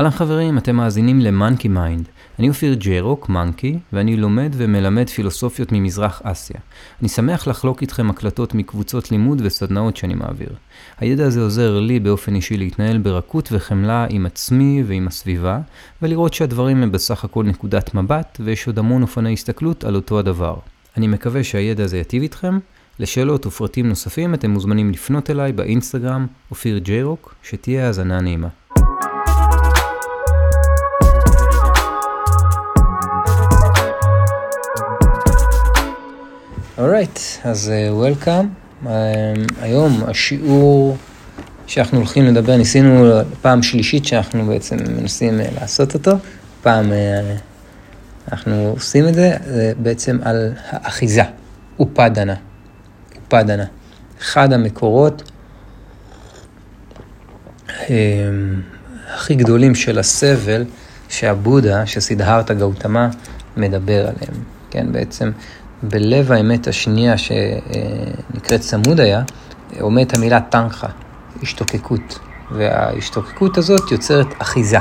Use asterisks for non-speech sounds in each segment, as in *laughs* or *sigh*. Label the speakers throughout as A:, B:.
A: אהלן חברים, אתם מאזינים ל Monkey Mind. אני אופיר ג'יירוק, Monkey, ואני לומד ומלמד פילוסופיות ממזרח אסיה. אני שמח לחלוק איתכם הקלטות מקבוצות לימוד וסדנאות שאני מעביר. הידע הזה עוזר לי באופן אישי להתנהל ברכות וחמלה עם עצמי ועם הסביבה, ולראות שהדברים הם בסך הכל נקודת מבט, ויש עוד המון אופני הסתכלות על אותו הדבר. אני מקווה שהידע הזה יטיב איתכם. לשאלות ופרטים נוספים אתם מוזמנים לפנות אליי באינסטגרם, אופיר ג'יירוק, שתהיה האזנה נעימה. אורייט, אז uh, Welcome. Um, היום השיעור שאנחנו הולכים לדבר, ניסינו פעם שלישית שאנחנו בעצם מנסים uh, לעשות אותו. פעם uh, אנחנו עושים את זה, זה בעצם על האחיזה, אופדנה. אופדנה. אחד המקורות um, הכי גדולים של הסבל שהבודה, שסידהרתא גאותמה, מדבר עליהם. כן, בעצם בלב האמת השנייה שנקראת סמודיה, עומדת המילה טנחה, השתוקקות. וההשתוקקות הזאת יוצרת אחיזה.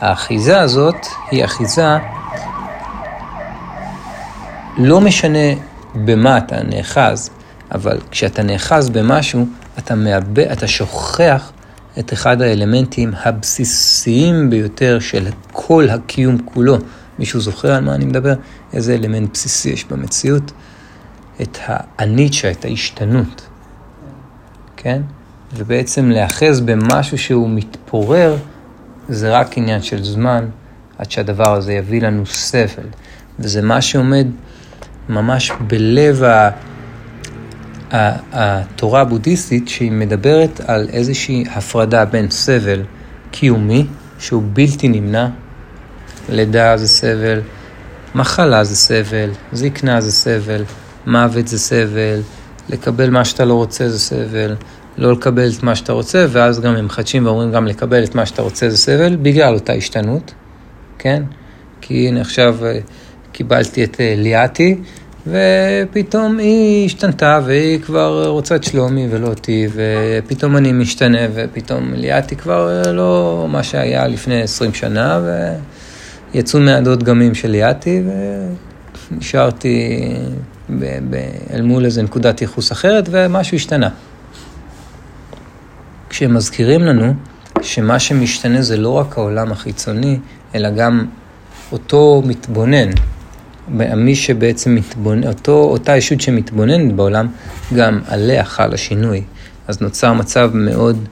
A: האחיזה הזאת היא אחיזה, לא משנה במה אתה נאחז, אבל כשאתה נאחז במשהו, אתה מאבד, אתה שוכח את אחד האלמנטים הבסיסיים ביותר של כל הקיום כולו. מישהו זוכר על מה אני מדבר? איזה אלמנט בסיסי יש במציאות? את הניטשה, את ההשתנות, כן? ובעצם להאחז במשהו שהוא מתפורר, זה רק עניין של זמן עד שהדבר הזה יביא לנו סבל. וזה מה שעומד ממש בלב ה... התורה הבודהיסטית, שהיא מדברת על איזושהי הפרדה בין סבל קיומי, שהוא בלתי נמנע, לידה זה סבל, מחלה זה סבל, זקנה זה סבל, מוות זה סבל, לקבל מה שאתה לא רוצה זה סבל, לא לקבל את מה שאתה רוצה, ואז גם הם מחדשים ואומרים גם לקבל את מה שאתה רוצה זה סבל, בגלל אותה השתנות, כן? כי הנה עכשיו אה, קיבלתי את אה, ליאתי, ופתאום היא השתנתה והיא כבר רוצה את שלומי ולא אותי, ופתאום אני משתנה, ופתאום ליאתי כבר אה, לא מה שהיה לפני 20 שנה, ו... יצאו מהדוד גמים של ליאתי ונשארתי אל מול איזה נקודת ייחוס אחרת ומשהו השתנה. כשהם מזכירים לנו שמה שמשתנה זה לא רק העולם החיצוני, אלא גם אותו מתבונן, מי שבעצם מתבונן, אותו, אותה ישות שמתבוננת בעולם, גם עליה חל השינוי. אז נוצר מצב מאוד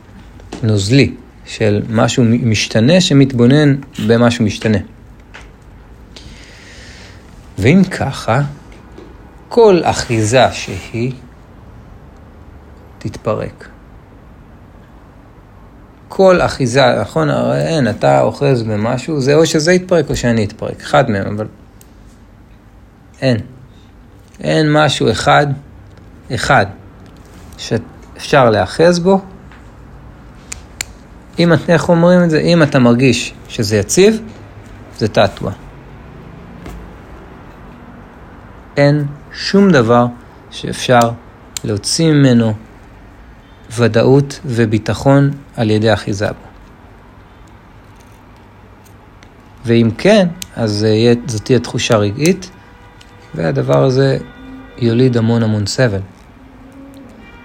A: נוזלי של משהו משתנה שמתבונן במשהו משתנה. ואם ככה, כל אחיזה שהיא תתפרק. כל אחיזה, נכון? הרי אין, אתה אוחז במשהו, זה או שזה יתפרק או שאני אתפרק, אחד מהם, אבל אין. אין משהו אחד, אחד, שאפשר להאחז בו. אם, איך אומרים את זה? אם אתה מרגיש שזה יציב, זה תעתוע. אין שום דבר שאפשר להוציא ממנו ודאות וביטחון על ידי אחיזה בו. ואם כן, אז זאת תהיה תחושה רגעית, והדבר הזה יוליד המון המון סבל.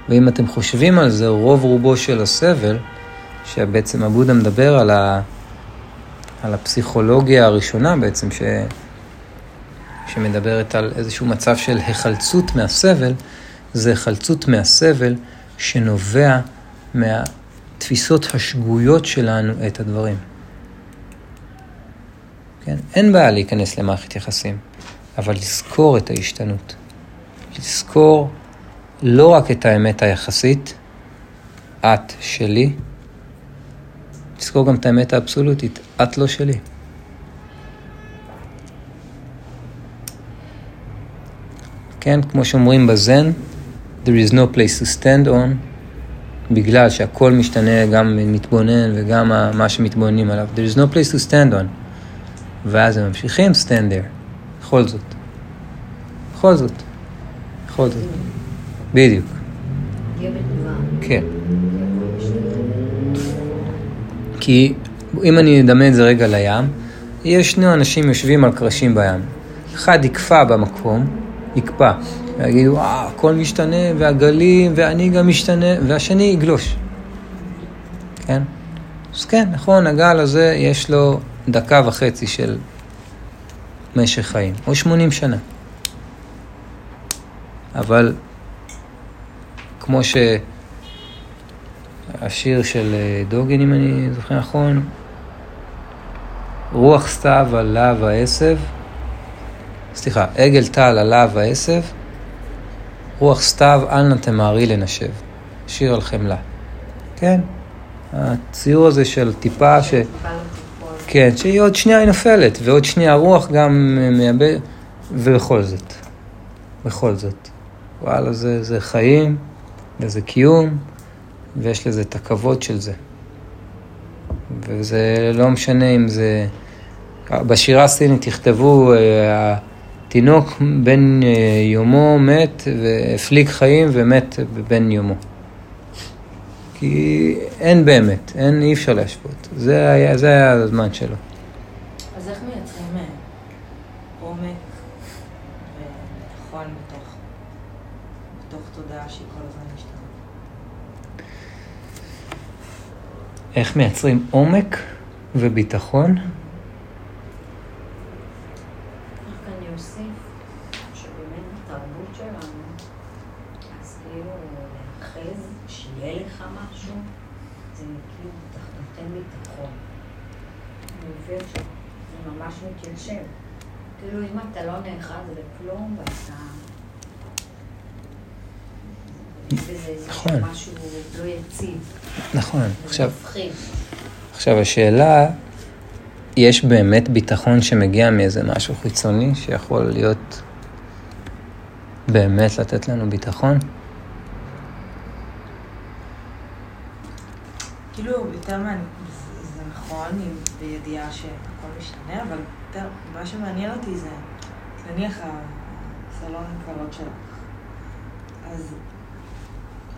A: ואם אתם חושבים על זה, רוב רובו של הסבל, שבעצם הבודה מדבר על, ה... על הפסיכולוגיה הראשונה בעצם, ש... שמדברת על איזשהו מצב של היחלצות מהסבל, זה היחלצות מהסבל שנובע מהתפיסות השגויות שלנו את הדברים. כן? אין בעיה להיכנס למערכת יחסים, אבל לזכור את ההשתנות. לזכור לא רק את האמת היחסית, את שלי, לזכור גם את האמת האבסולוטית, את לא שלי. כן, כמו שאומרים בזן, there is no place to stand on, בגלל שהכל משתנה, גם מתבונן וגם מה שמתבוננים עליו. there is no place to stand on. ואז הם ממשיכים stand there, בכל זאת. בכל זאת. בכל זאת. בדיוק. כן. כי אם אני אדמה את זה רגע לים, יש שני אנשים יושבים על קרשים בים. אחד יקפא במקום, יקפא, ויגידו, אה, הכל משתנה, והגלים, ואני גם משתנה, והשני יגלוש. כן? אז כן, נכון, הגל הזה יש לו דקה וחצי של משך חיים, או 80 שנה. אבל כמו שהשיר של אה, דוגן, אם אני זוכר נכון, רוח סתיו על להב העשב, סליחה, עגל טל על להב העשב, רוח סתיו אל נא תמהרי לנשב. שיר על חמלה. כן, הציור הזה של טיפה ש... כן, שהיא עוד שנייה היא נופלת, ועוד שנייה הרוח גם מייבא, ובכל זאת, בכל זאת. וואלה, זה, זה חיים, וזה קיום, ויש לזה את הכבוד של זה. וזה לא משנה אם זה... בשירה הסינית תכתבו, התינוק בן אה, יומו מת, והפליג חיים ומת בן יומו. כי אין באמת, אין, אי אפשר להשוות. זה היה, זה היה הזמן שלו.
B: אז איך מייצרים אה, עומק וביטחון בתוך, בתוך תודעה שהיא כל הזמן משתנה?
A: איך מייצרים עומק וביטחון?
B: כאילו אם אתה לא נאחז בכלום ואתה... נכון. משהו לא יציב.
A: נכון. עכשיו, עכשיו השאלה, יש באמת ביטחון שמגיע מאיזה משהו חיצוני שיכול להיות באמת לתת לנו ביטחון?
B: כאילו, יותר מעניין, זה נכון, בידיעה שהכל משתנה, אבל מה שמעניין אותי זה, נניח הסלון הקלות שלך, אז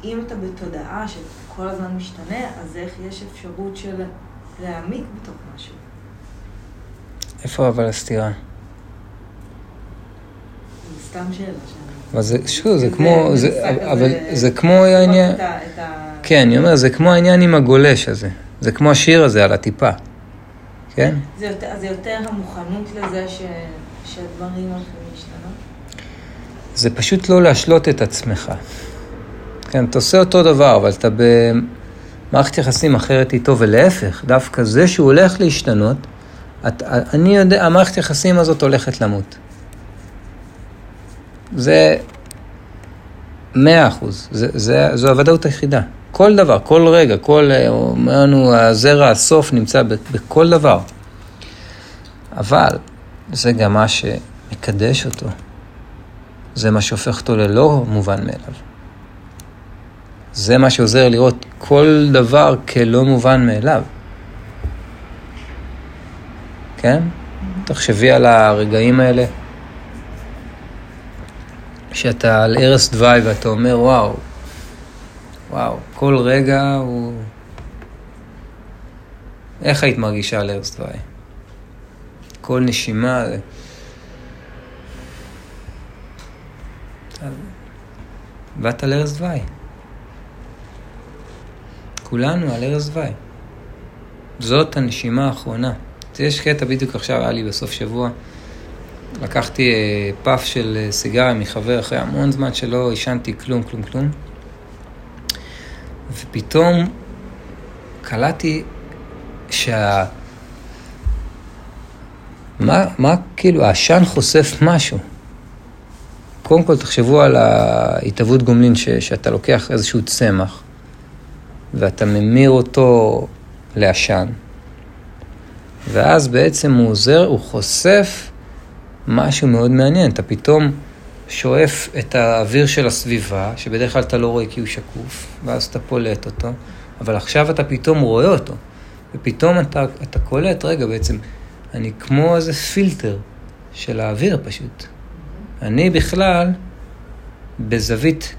B: אם אתה בתודעה שכל הזמן משתנה, אז איך יש אפשרות של להעמיק בתוך משהו?
A: איפה אבל הסתירה?
B: זה סתם שאלה
A: אבל זה, שוב, זה כמו, זה, אבל זה כמו העניין, כן, אני אומר, זה כמו העניין עם הגולש הזה, זה כמו השיר הזה על הטיפה. כן?
B: זה יותר, זה יותר המוכנות לזה ש, שהדברים הולכים להשתנות?
A: זה פשוט לא להשלות את עצמך. כן, אתה עושה אותו דבר, אבל אתה במערכת יחסים אחרת איתו, ולהפך, דווקא זה שהוא הולך להשתנות, את, אני יודע, המערכת יחסים הזאת הולכת למות. זה מאה אחוז, זה, זה, זו הוודאות היחידה. כל דבר, כל רגע, כל, אומר לנו, הזרע הסוף נמצא בכל דבר. אבל זה גם מה שמקדש אותו. זה מה שהופך אותו ללא מובן מאליו. זה מה שעוזר לראות כל דבר כלא מובן מאליו. כן? תחשבי על הרגעים האלה, שאתה על ערש דווי ואתה אומר, וואו, וואו, כל רגע הוא... איך היית מרגישה על ערש דווי? כל נשימה... באת ערש דווי. כולנו על ערש דווי. זאת הנשימה האחרונה. יש קטע בדיוק עכשיו, היה לי בסוף שבוע. לקחתי אה, פף של אה, סיגריה מחבר אחרי המון זמן שלא עישנתי כלום, כלום, כלום. ופתאום קלטתי שה... מה, מה כאילו, העשן חושף משהו. קודם כל תחשבו על ההתהוות גומלין, ש, שאתה לוקח איזשהו צמח ואתה ממיר אותו לעשן, ואז בעצם הוא עוזר, הוא חושף משהו מאוד מעניין. אתה פתאום שואף את האוויר של הסביבה, שבדרך כלל אתה לא רואה כי הוא שקוף, ואז אתה פולט אותו, אבל עכשיו אתה פתאום רואה אותו, ופתאום אתה, אתה קולט, רגע, בעצם, אני כמו איזה פילטר של האוויר פשוט. אני בכלל, בזווית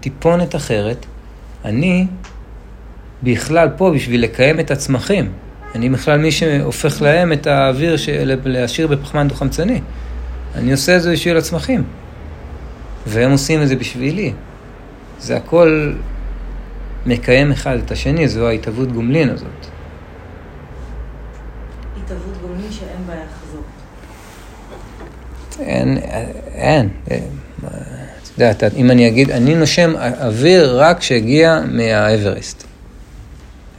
A: טיפונת אחרת, אני בכלל פה בשביל לקיים את הצמחים. אני בכלל מי שהופך להם את האוויר של... להשאיר בפחמן דו-חמצני. אני עושה את זה בשביל הצמחים. והם עושים את זה בשבילי. זה הכל מקיים אחד את השני, זו ההתהוות גומלין הזאת.
B: התהוות גומלין שאין בה יחזור.
A: אין, אין. את יודעת, אם אני אגיד, אני נושם אוויר רק כשהגיע מהאברסט.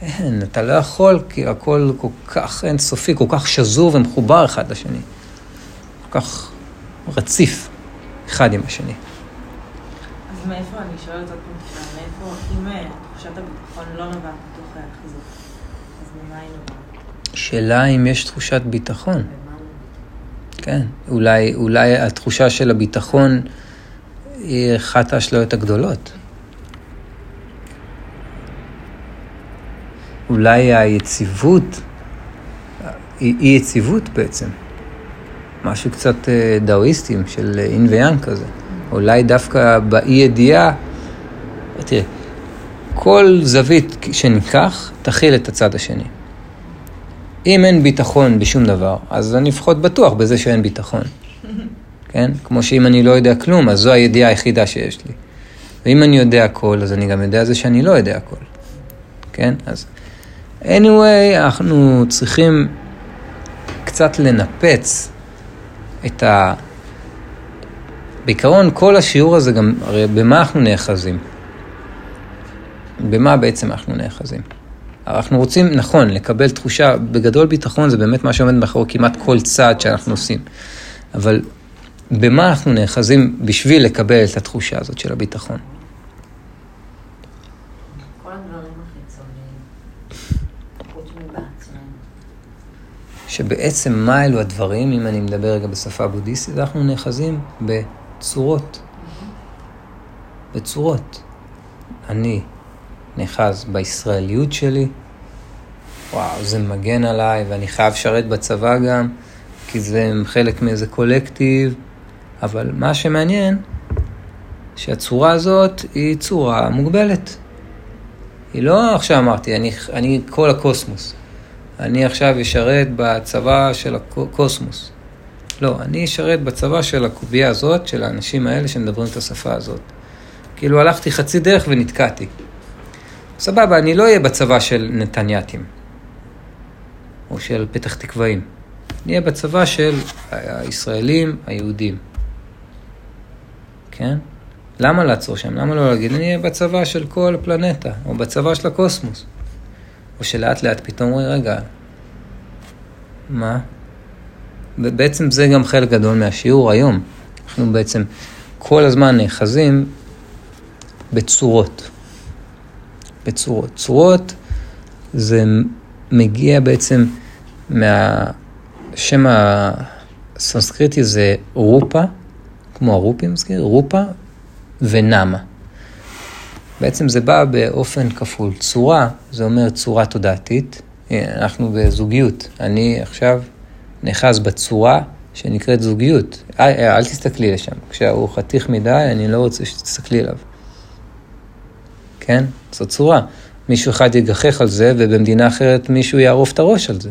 A: אין, אתה לא יכול, כי הכל כל כך אינסופי, כל כך שזור ומחובר אחד לשני. כל כך רציף אחד עם השני.
B: אז מאיפה, אני שואלת עוד פעם, מאיפה, אם אה, תחושת הביטחון לא נובעת מתוך ההחזות, אז ממה היא נובעת?
A: שאלה אם יש תחושת ביטחון. כן, אולי, אולי התחושה של הביטחון היא אחת האשליות הגדולות. אולי היציבות, אי יציבות בעצם. משהו קצת אה, דאואיסטים של אין ויאן כזה. אולי דווקא באי ידיעה, תראה, כל זווית שניקח, תכיל את הצד השני. אם אין ביטחון בשום דבר, אז אני לפחות בטוח בזה שאין ביטחון. *laughs* כן? כמו שאם אני לא יודע כלום, אז זו הידיעה היחידה שיש לי. ואם אני יודע הכל, אז אני גם יודע זה שאני לא יודע הכל. כן? אז anyway, אנחנו צריכים קצת לנפץ את ה... בעיקרון, כל השיעור הזה גם, הרי במה אנחנו נאחזים? במה בעצם אנחנו נאחזים? אנחנו רוצים, נכון, לקבל תחושה, בגדול ביטחון זה באמת מה שעומד מאחורי כמעט כל צעד שאנחנו עושים. אבל במה אנחנו נאחזים בשביל לקבל את התחושה הזאת של הביטחון?
C: כל הדברים החיצוניים, חוץ מבעצמנו.
A: שבעצם מה אלו הדברים, אם אני מדבר רגע בשפה בודהיסטית, אנחנו נאחזים בצורות. בצורות. אני נאחז בישראליות שלי, וואו, זה מגן עליי, ואני חייב לשרת בצבא גם, כי זה חלק מאיזה קולקטיב, אבל מה שמעניין, שהצורה הזאת היא צורה מוגבלת. היא לא עכשיו אמרתי, אני, אני כל הקוסמוס. אני עכשיו אשרת בצבא של הקוסמוס. לא, אני אשרת בצבא של הקובייה הזאת, של האנשים האלה שמדברים את השפה הזאת. כאילו הלכתי חצי דרך ונתקעתי. סבבה, אני לא אהיה בצבא של נתנייתים, או של פתח תקוואים. אני בצבא של הישראלים, היהודים. כן? למה לעצור שם? למה לא להגיד, אני בצבא של כל הפלנטה, או בצבא של הקוסמוס. או שלאט לאט פתאום אומרים, רגע, מה? בעצם זה גם חלק גדול מהשיעור היום. אנחנו בעצם כל הזמן נאחזים בצורות. בצורות. צורות זה מגיע בעצם מהשם הסנסקריטי זה רופה, כמו הרופי מזכיר, רופה ונמה. בעצם זה בא באופן כפול. צורה, זה אומר צורה תודעתית. אנחנו בזוגיות. אני עכשיו נאחז בצורה שנקראת זוגיות. אל, אל תסתכלי לשם. כשהוא חתיך מדי, אני לא רוצה שתסתכלי עליו. כן? זו צורה. מישהו אחד יגחך על זה, ובמדינה אחרת מישהו יערוף את הראש על זה.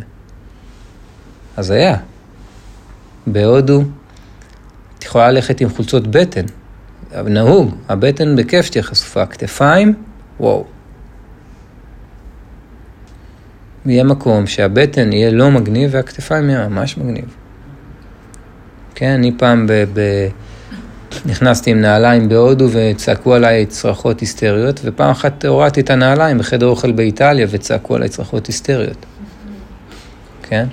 A: אז היה. בהודו, את יכולה ללכת עם חולצות בטן. נהוג, הבטן בכיף שתהיה חשופה, כתפיים, וואו. יהיה מקום שהבטן יהיה לא מגניב והכתפיים יהיה ממש מגניב. כן, אני פעם ב... ב... נכנסתי עם נעליים בהודו וצעקו עליי צרחות היסטריות, ופעם אחת הורדתי את הנעליים בחדר אוכל באיטליה וצעקו עליי צרחות היסטריות. כן?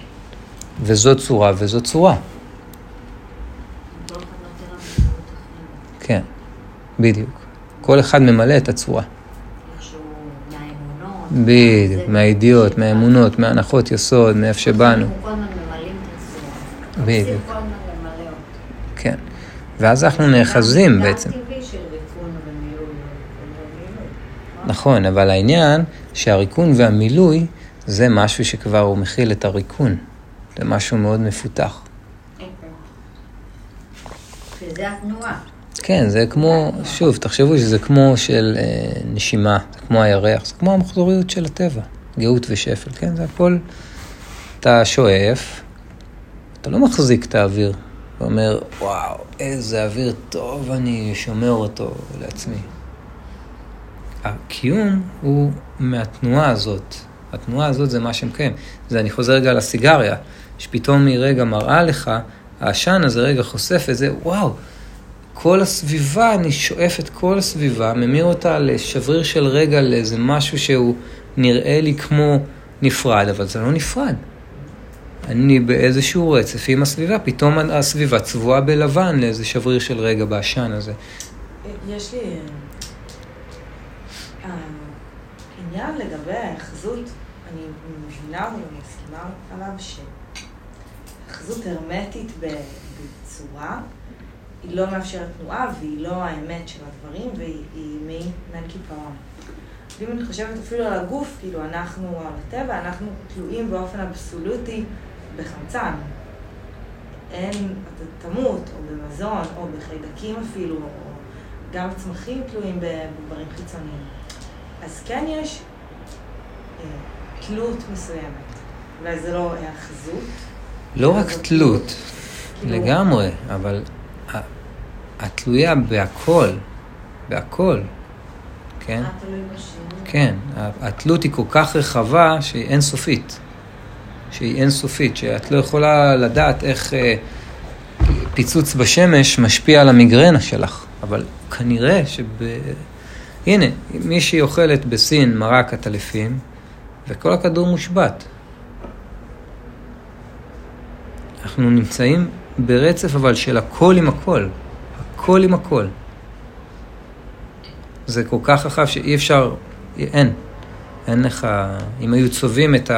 A: וזו צורה וזו צורה.
C: כל אחד נותן לנו שירות אחר.
A: כן, בדיוק. כל אחד ממלא את הצורה. בדיוק, מהידיעות. מהאמונות, מהנחות יסוד, מאיפה שבאנו. בדיוק. כן. ואז אנחנו נאחזים בעצם. נכון, אבל העניין שהריקון והמילוי זה משהו שכבר הוא מכיל את הריקון. זה משהו מאוד מפותח.
C: שזה התנועה.
A: כן, זה כמו, שוב, תחשבו שזה כמו של אה, נשימה, זה כמו הירח, זה כמו המחזוריות של הטבע, גאות ושפל, כן, זה הכל אתה שואף, אתה לא מחזיק את האוויר, ואומר, וואו, איזה אוויר טוב אני שומר אותו לעצמי. הקיום הוא מהתנועה הזאת. התנועה הזאת זה מה שמקיים. זה, אני חוזר רגע לסיגריה, שפתאום היא רגע מראה לך, העשן הזה רגע חושף את זה, וואו, כל הסביבה, אני שואף את כל הסביבה, ממיר אותה לשבריר של רגע, לאיזה משהו שהוא נראה לי כמו נפרד, אבל זה לא נפרד. אני באיזשהו רצף עם הסביבה, פתאום הסביבה צבועה בלבן לאיזה שבריר של רגע בעשן הזה.
B: יש לי אה, עניין לגבי ההאחזות, אני מבינה ואני מסכימה עליו שהאחזות הרמטית בצורה, היא לא מאפשרת תנועה והיא לא האמת של הדברים והיא מעין קיפאון. ואם אני חושבת אפילו על הגוף, כאילו אנחנו, על הטבע, אנחנו תלויים באופן אבסולוטי בחמצן. אין, אתה תמות, או במזון, או בחיידקים אפילו, או גם צמחים תלויים בדברים חיצוניים. אז כן יש אה, תלות מסוימת, אולי זה לא היאחזות.
A: לא רק תלות, כאילו... לגמרי, אבל התלויה בהכל, בהכל, כן? כן, התלות היא כל כך רחבה שהיא אינסופית. שהיא אינסופית, שאת לא יכולה לדעת איך אה, פיצוץ בשמש משפיע על המיגרנה שלך, אבל כנראה שב... הנה, מישהי אוכלת בסין מרק עטלפים, וכל הכדור מושבת. אנחנו נמצאים ברצף אבל של הכל עם הכל. הכל עם הכל. זה כל כך רחב שאי אפשר, אין. אין לך, אם היו צובעים את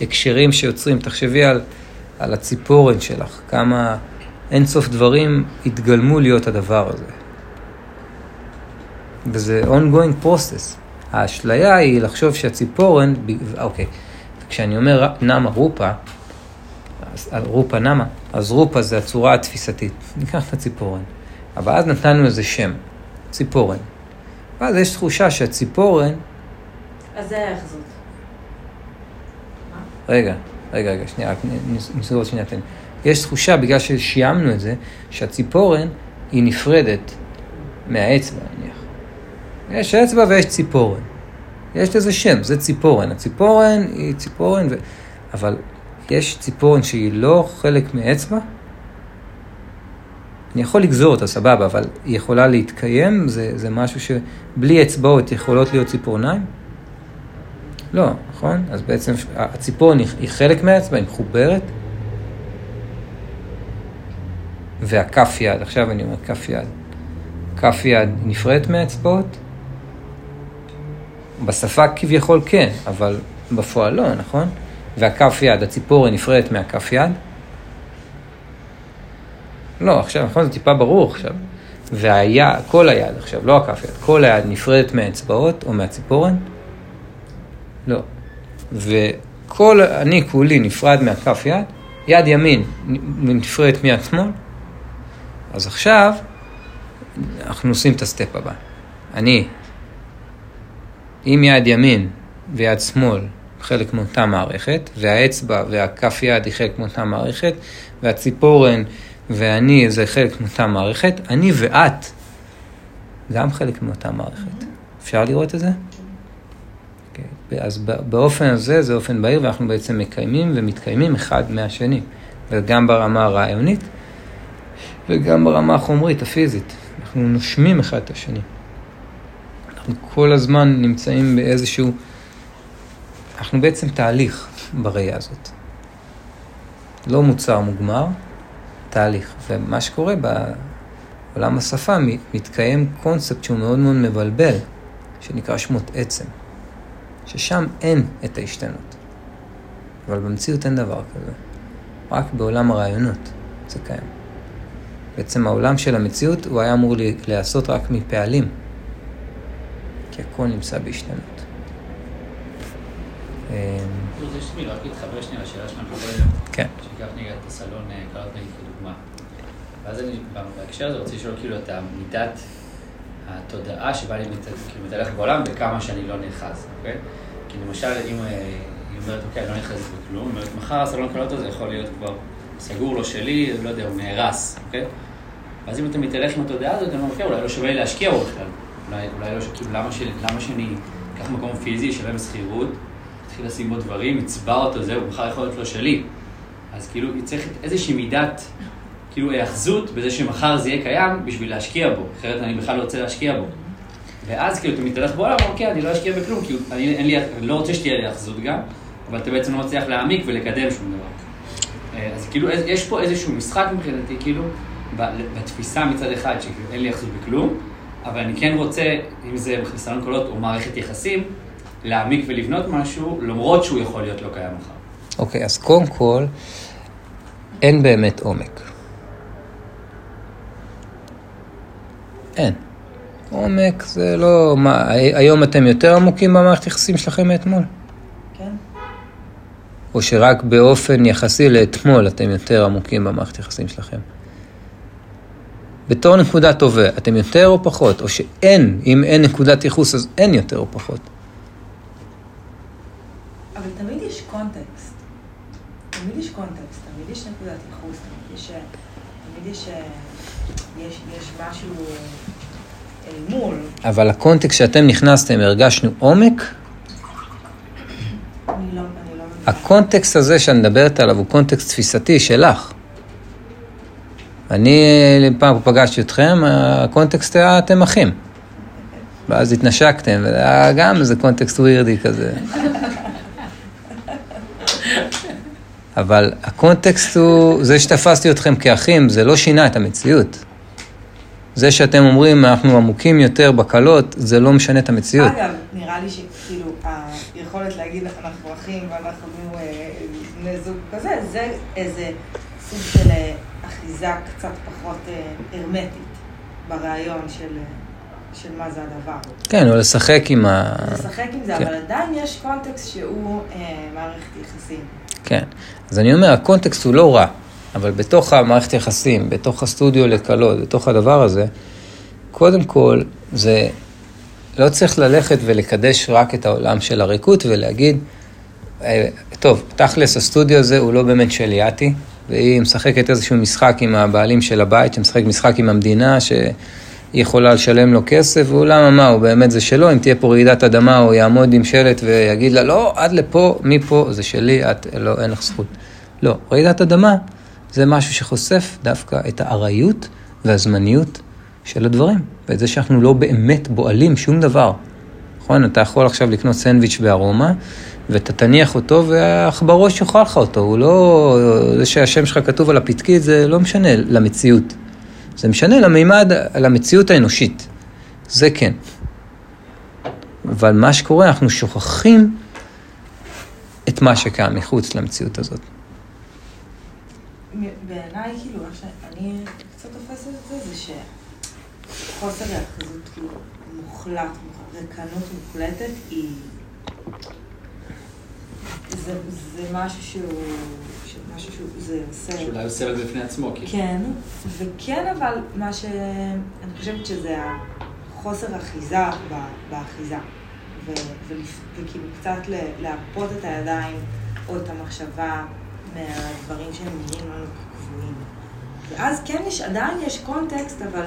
A: ההקשרים שיוצרים, תחשבי על, על הציפורן שלך, כמה אין סוף דברים התגלמו להיות הדבר הזה. וזה ongoing process. האשליה היא לחשוב שהציפורן, אוקיי, כשאני אומר נמה רופה, רופה נמה, אז רופה זה הצורה התפיסתית, ניקח את הציפורן. אבל אז נתנו איזה שם, ציפורן. ואז יש תחושה שהציפורן...
B: אז זה איך זאת?
A: רגע, רגע, רגע, שנייה, רק נסגור שנייה. יש תחושה, בגלל ששיימנו את זה, שהציפורן היא נפרדת מהאצבע, נניח. יש אצבע ויש ציפורן. יש לזה שם, זה ציפורן. הציפורן היא ציפורן, ו... אבל יש ציפורן שהיא לא חלק מאצבע, אני יכול לגזור אותה, סבבה, אבל היא יכולה להתקיים, זה, זה משהו שבלי אצבעות יכולות להיות ציפורניים? לא, נכון? אז בעצם הציפורן היא חלק מהאצבע, היא מחוברת. והכף יד, עכשיו אני אומר כף יד. כף יד נפרדת מהאצבעות? בשפה כביכול כן, אבל בפועל לא, נכון? והכף יד, הציפורן נפרדת מהכף יד? לא, עכשיו, נכון? זה טיפה ברור עכשיו. והיד, כל היד עכשיו, לא הכף יד, כל היד נפרדת מהאצבעות או מהציפורן? לא. וכל, אני כולי נפרד מהכף יד, יד ימין נפרדת מיד שמאל, אז עכשיו אנחנו עושים את הסטפ הבא. אני עם יד ימין ויד שמאל חלק מאותה מערכת, והאצבע והכף יד היא חלק מאותה מערכת, והציפורן ואני זה חלק מאותה מערכת, אני ואת גם חלק מאותה מערכת. אפשר לראות את זה? Okay. אוקיי. אז באופן הזה, זה אופן בהיר, ואנחנו בעצם מקיימים ומתקיימים אחד מהשני. וגם ברמה הרעיונית וגם ברמה החומרית, הפיזית. אנחנו נושמים אחד את השני. אנחנו כל הזמן נמצאים באיזשהו... אנחנו בעצם תהליך בראייה הזאת. לא מוצר מוגמר, תהליך. ומה שקורה בעולם השפה, מתקיים קונספט שהוא מאוד מאוד מבלבל, שנקרא שמות עצם, ששם אין את ההשתנות. אבל במציאות אין דבר כזה. רק בעולם הרעיונות זה קיים. בעצם העולם של המציאות הוא היה אמור להיעשות רק מפעלים, כי הכל נמצא בהשתנות.
D: אמ, יש לי רק להתחבר ואז אני בהקשר הזה רוצה לשאול כאילו את מידת התודעה שבה אני כאילו מתהלך בעולם וכמה שאני לא נאחז, אוקיי? כי למשל אם, אה, אם אומרת, אוקיי, אני לא נכנסת בכלום, היא אומרת, מחר הסלון קלות הזה יכול להיות כבר סגור, לא שלי, לא יודע, הוא נהרס, אוקיי? ואז אם אתה מתהלך עם התודעה הזאת, אתה אומר, אוקיי, אולי לא שווה לי להשקיע בו בכלל. אולי, אולי לא, כאילו, למה, ש, למה שאני אקח מקום פיזי, שווה בשכירות, אתחיל לשים בו דברים, אצבע אותו, זהו, מחר יכול להיות לא שלי. אז כאילו, צריך איזושהי מידת, כאילו, היאחזות בזה שמחר זה יהיה קיים בשביל להשקיע בו, אחרת אני בכלל לא רוצה להשקיע בו. ואז כאילו אתה מתהלך בעולם, אוקיי, אני לא אשקיע בכלום, כי אני, אין לי, אני לא רוצה שתהיה לי היאחזות גם, אבל אתה בעצם לא מצליח להעמיק ולקדם שום דבר. אה, אז כאילו יש- פה איזשהו משחק מבחינתי, כאילו, בתפיסה מצד אחד, שכאילו אין לי היאחזות בכלום, אבל אני כן רוצה, אם זה חיסרון קולות או מערכת יחסים, להעמיק ולבנות משהו, למרות שהוא יכול להיות לא קיים מחר.
A: אוקיי, אז קודם כל, אין באמת עומק. אין. עומק זה לא... מה, הי- היום אתם יותר עמוקים במערכת יחסים שלכם מאתמול?
B: כן?
A: או שרק באופן יחסי לאתמול אתם יותר עמוקים במערכת יחסים שלכם? בתור נקודת הווה, אתם יותר או פחות? או שאין, אם אין נקודת ייחוס אז אין יותר או פחות.
B: אבל תמיד יש קונטקסט. תמיד יש קונטקסט, תמיד יש נקודת ייחוס, תמיד יש... תמיד יש... יש, יש משהו אל מול.
A: אבל הקונטקסט שאתם נכנסתם, הרגשנו עומק,
B: לא, לא.
A: הקונטקסט הזה שאת מדברת עליו הוא קונטקסט תפיסתי שלך. אני פעם פגשתי אתכם, הקונטקסט היה אתם אחים. ואז התנשקתם, וזה היה גם איזה קונטקסט weird י כזה. אבל הקונטקסט הוא, זה שתפסתי אתכם כאחים, זה לא שינה את המציאות. זה שאתם אומרים, אנחנו עמוקים יותר בקלות, זה לא משנה את המציאות.
B: אגב, נראה לי שכאילו, היכולת להגיד אנחנו אחים ואנחנו אה, בני זוג כזה, זה איזה סוג של אה, אחיזה קצת פחות אה, הרמטית ברעיון של, של מה זה הדבר.
A: כן, או לשחק עם ה...
B: לשחק עם זה,
A: כן.
B: אבל עדיין יש קונטקסט שהוא אה, מערכת יחסים.
A: כן. אז אני אומר, הקונטקסט הוא לא רע, אבל בתוך המערכת יחסים, בתוך הסטודיו לקלות, בתוך הדבר הזה, קודם כל, זה לא צריך ללכת ולקדש רק את העולם של הריקות ולהגיד, אה, טוב, תכלס הסטודיו הזה הוא לא באמת של יאטי, והיא משחקת איזשהו משחק עם הבעלים של הבית, שמשחק משחק עם המדינה, שהיא יכולה לשלם לו כסף, ואולם מה, הוא באמת זה שלו, אם תהיה פה רעידת אדמה, הוא יעמוד עם שלט ויגיד לה, לא, עד לפה, מפה, זה שלי, את, לא, אין לך זכות. לא, רעידת אדמה זה משהו שחושף דווקא את הארעיות והזמניות של הדברים, ואת זה שאנחנו לא באמת בועלים שום דבר. נכון? אתה יכול עכשיו לקנות סנדוויץ' בארומה, ואתה תניח אותו, והעכברוש יאכל לך אותו. הוא לא... זה שהשם שלך כתוב על הפתקית, זה לא משנה למציאות. זה משנה למימד, למציאות האנושית. זה כן. אבל מה שקורה, אנחנו שוכחים את מה שקיים מחוץ למציאות הזאת.
B: בעיניי, כאילו, איך שאני קצת תופסת את זה, זה שחוסר היאחזות, כאילו, מוחלט, מוח- ריקנות מוחלטת, היא... זה, זה משהו שהוא... משהו שהוא... זה עושה...
D: שאולי הוא סרט בפני עצמו, כאילו.
B: כן, וכן, אבל מה ש... אני חושבת שזה החוסר אחיזה באחיזה. ו- וכאילו קצת להרפות את הידיים או את המחשבה מהדברים שהם נראים לנו קבועים. ואז כן יש, עדיין יש קונטקסט, אבל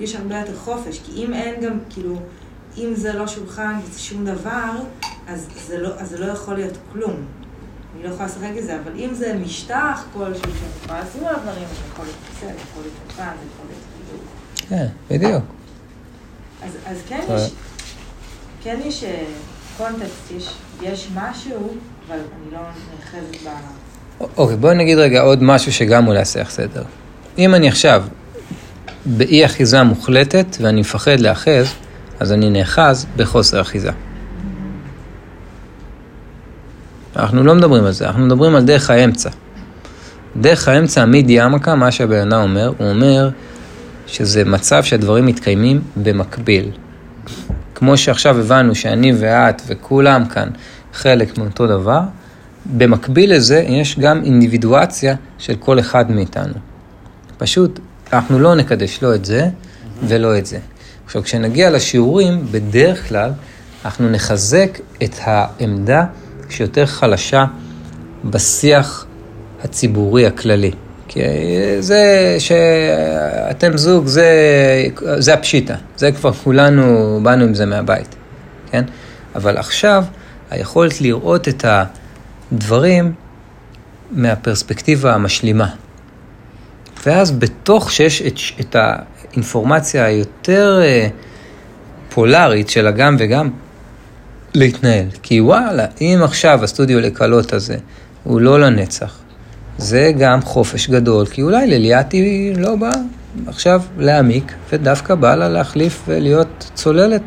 B: יש הרבה יותר חופש, כי אם אין גם, כאילו, אם זה לא שולחן וזה שום דבר, אז זה לא, אז זה לא יכול להיות כלום. אני לא יכולה לשחק את זה, אבל אם זה משטח כלשהו שאני יכולה לשים עליו דברים, זה יכול להיות כיסא, זה יכול להיות שולחן, זה יכול להיות כאילו...
A: כן, בדיוק.
B: אז, אז כן
A: אה.
B: יש, כן יש אה, קונטקסט, יש, יש משהו, אבל אני לא נאחזת ב...
A: אוקיי, בואי נגיד רגע עוד משהו שגם אולי לך סדר. אם אני עכשיו באי אחיזה מוחלטת ואני מפחד להאחז, אז אני נאחז בחוסר אחיזה. אנחנו לא מדברים על זה, אנחנו מדברים על דרך האמצע. דרך האמצע, המידי עמקה, מה שהבן אדם אומר, הוא אומר שזה מצב שהדברים מתקיימים במקביל. כמו שעכשיו הבנו שאני ואת וכולם כאן חלק מאותו דבר, במקביל לזה יש גם אינדיבידואציה של כל אחד מאיתנו. פשוט, אנחנו לא נקדש לא את זה ולא את זה. עכשיו, כשנגיע לשיעורים, בדרך כלל אנחנו נחזק את העמדה שיותר חלשה בשיח הציבורי הכללי. כי זה שאתם זוג, זה, זה הפשיטה. זה כבר כולנו באנו עם זה מהבית, כן? אבל עכשיו, היכולת לראות את הדברים מהפרספקטיבה המשלימה. ואז בתוך שיש את, את האינפורמציה היותר אה, פולארית של הגם וגם, להתנהל. כי וואלה, אם עכשיו הסטודיו לקלות הזה הוא לא לנצח, זה גם חופש גדול, כי אולי לליאתי לא באה עכשיו להעמיק, ודווקא בא לה להחליף ולהיות צוללת.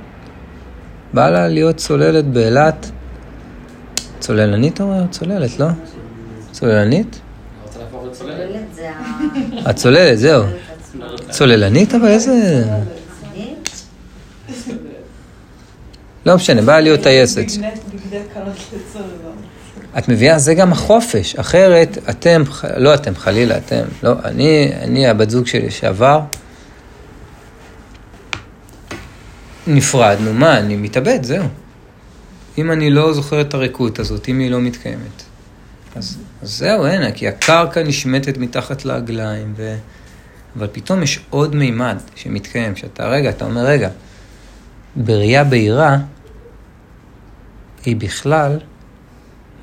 A: בא לה להיות צוללת באילת. צוללנית אומר? צוללת, לא? צוללנית? הצוללת, זהו. צוללנית, אבל איזה... לא משנה, באה להיות טייסת. את מביאה, זה גם החופש. אחרת, אתם, לא אתם, חלילה, אתם, לא, אני, אני הבת זוג שלי שעבר, נפרדנו, מה, אני מתאבד, זהו. אם אני לא זוכר את הריקות הזאת, אם היא לא מתקיימת. אז, אז זהו, אין, כי הקרקע נשמטת מתחת לעגליים, ו... אבל פתאום יש עוד מימד שמתקיים, שאתה, רגע, אתה אומר, רגע, בראייה בהירה, היא בכלל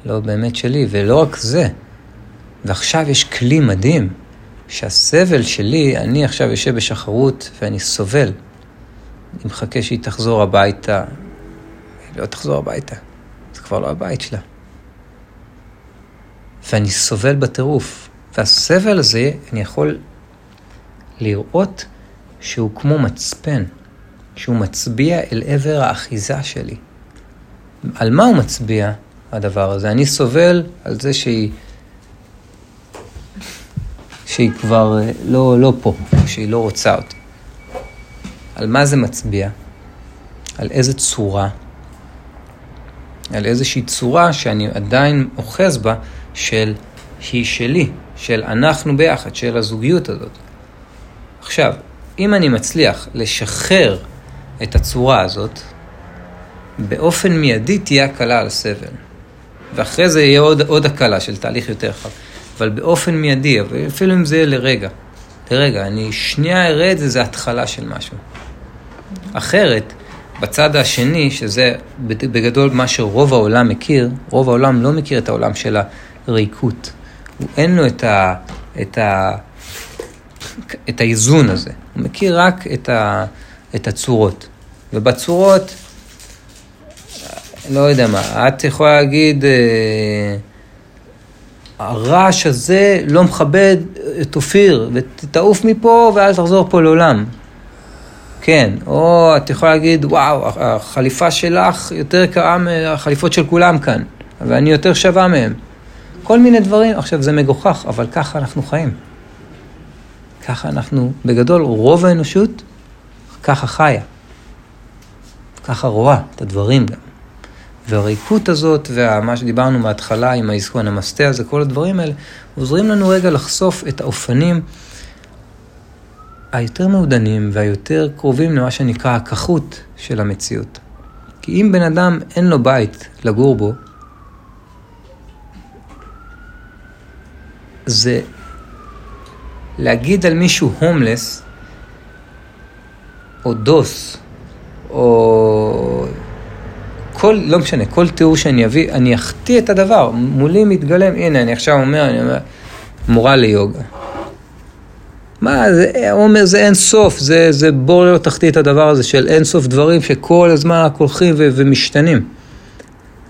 A: לא באמת שלי, ולא רק זה. ועכשיו יש כלי מדהים, שהסבל שלי, אני עכשיו יושב בשחרות ואני סובל. אני מחכה שהיא תחזור הביתה. לא תחזור הביתה, זה כבר לא הבית שלה. ואני סובל בטירוף. והסבל הזה, אני יכול לראות שהוא כמו מצפן, שהוא מצביע אל עבר האחיזה שלי. על מה הוא מצביע, הדבר הזה? אני סובל על זה שהיא, שהיא כבר אה, לא, לא פה, שהיא לא רוצה אותי. על מה זה מצביע? על איזה צורה? על איזושהי צורה שאני עדיין אוחז בה של היא שלי, של אנחנו ביחד, של הזוגיות הזאת. עכשיו, אם אני מצליח לשחרר את הצורה הזאת, באופן מיידי תהיה הקלה על הסבל. ואחרי זה יהיה עוד, עוד הקלה של תהליך יותר רחב. אבל באופן מיידי, אפילו אם זה יהיה לרגע, לרגע, אני שנייה אראה את זה, זה התחלה של משהו. אחרת, בצד השני, שזה בגדול מה שרוב העולם מכיר, רוב העולם לא מכיר את העולם של הריקות. הוא אין לו את, ה, את, ה, את האיזון הזה. הוא מכיר רק את, ה, את הצורות. ובצורות, לא יודע מה, את יכולה להגיד, אה, הרעש הזה לא מכבד את אופיר, ותעוף מפה ואל תחזור פה לעולם. כן, או את יכולה להגיד, וואו, החליפה שלך יותר יקרה מהחליפות של כולם כאן, ואני יותר שווה מהם. כל מיני דברים, עכשיו זה מגוחך, אבל ככה אנחנו חיים. ככה אנחנו, בגדול, רוב האנושות ככה חיה. ככה רואה את הדברים גם. והריקות הזאת, ומה שדיברנו מההתחלה עם האזכון המסטה הזה, כל הדברים האלה, עוזרים לנו רגע לחשוף את האופנים היותר מעודנים והיותר קרובים למה שנקרא הכחות של המציאות. כי אם בן אדם אין לו בית לגור בו, זה להגיד על מישהו הומלס, או דוס, או כל, לא משנה, כל תיאור שאני אביא, אני אחטיא את הדבר, מולי מתגלם, הנה, אני עכשיו אומר, אני אומר, מורה ליוגה. מה, זה, אומר, זה אין סוף, זה, זה בור ללא תחתית הדבר הזה של אין סוף דברים שכל הזמן רק הולכים ו- ומשתנים.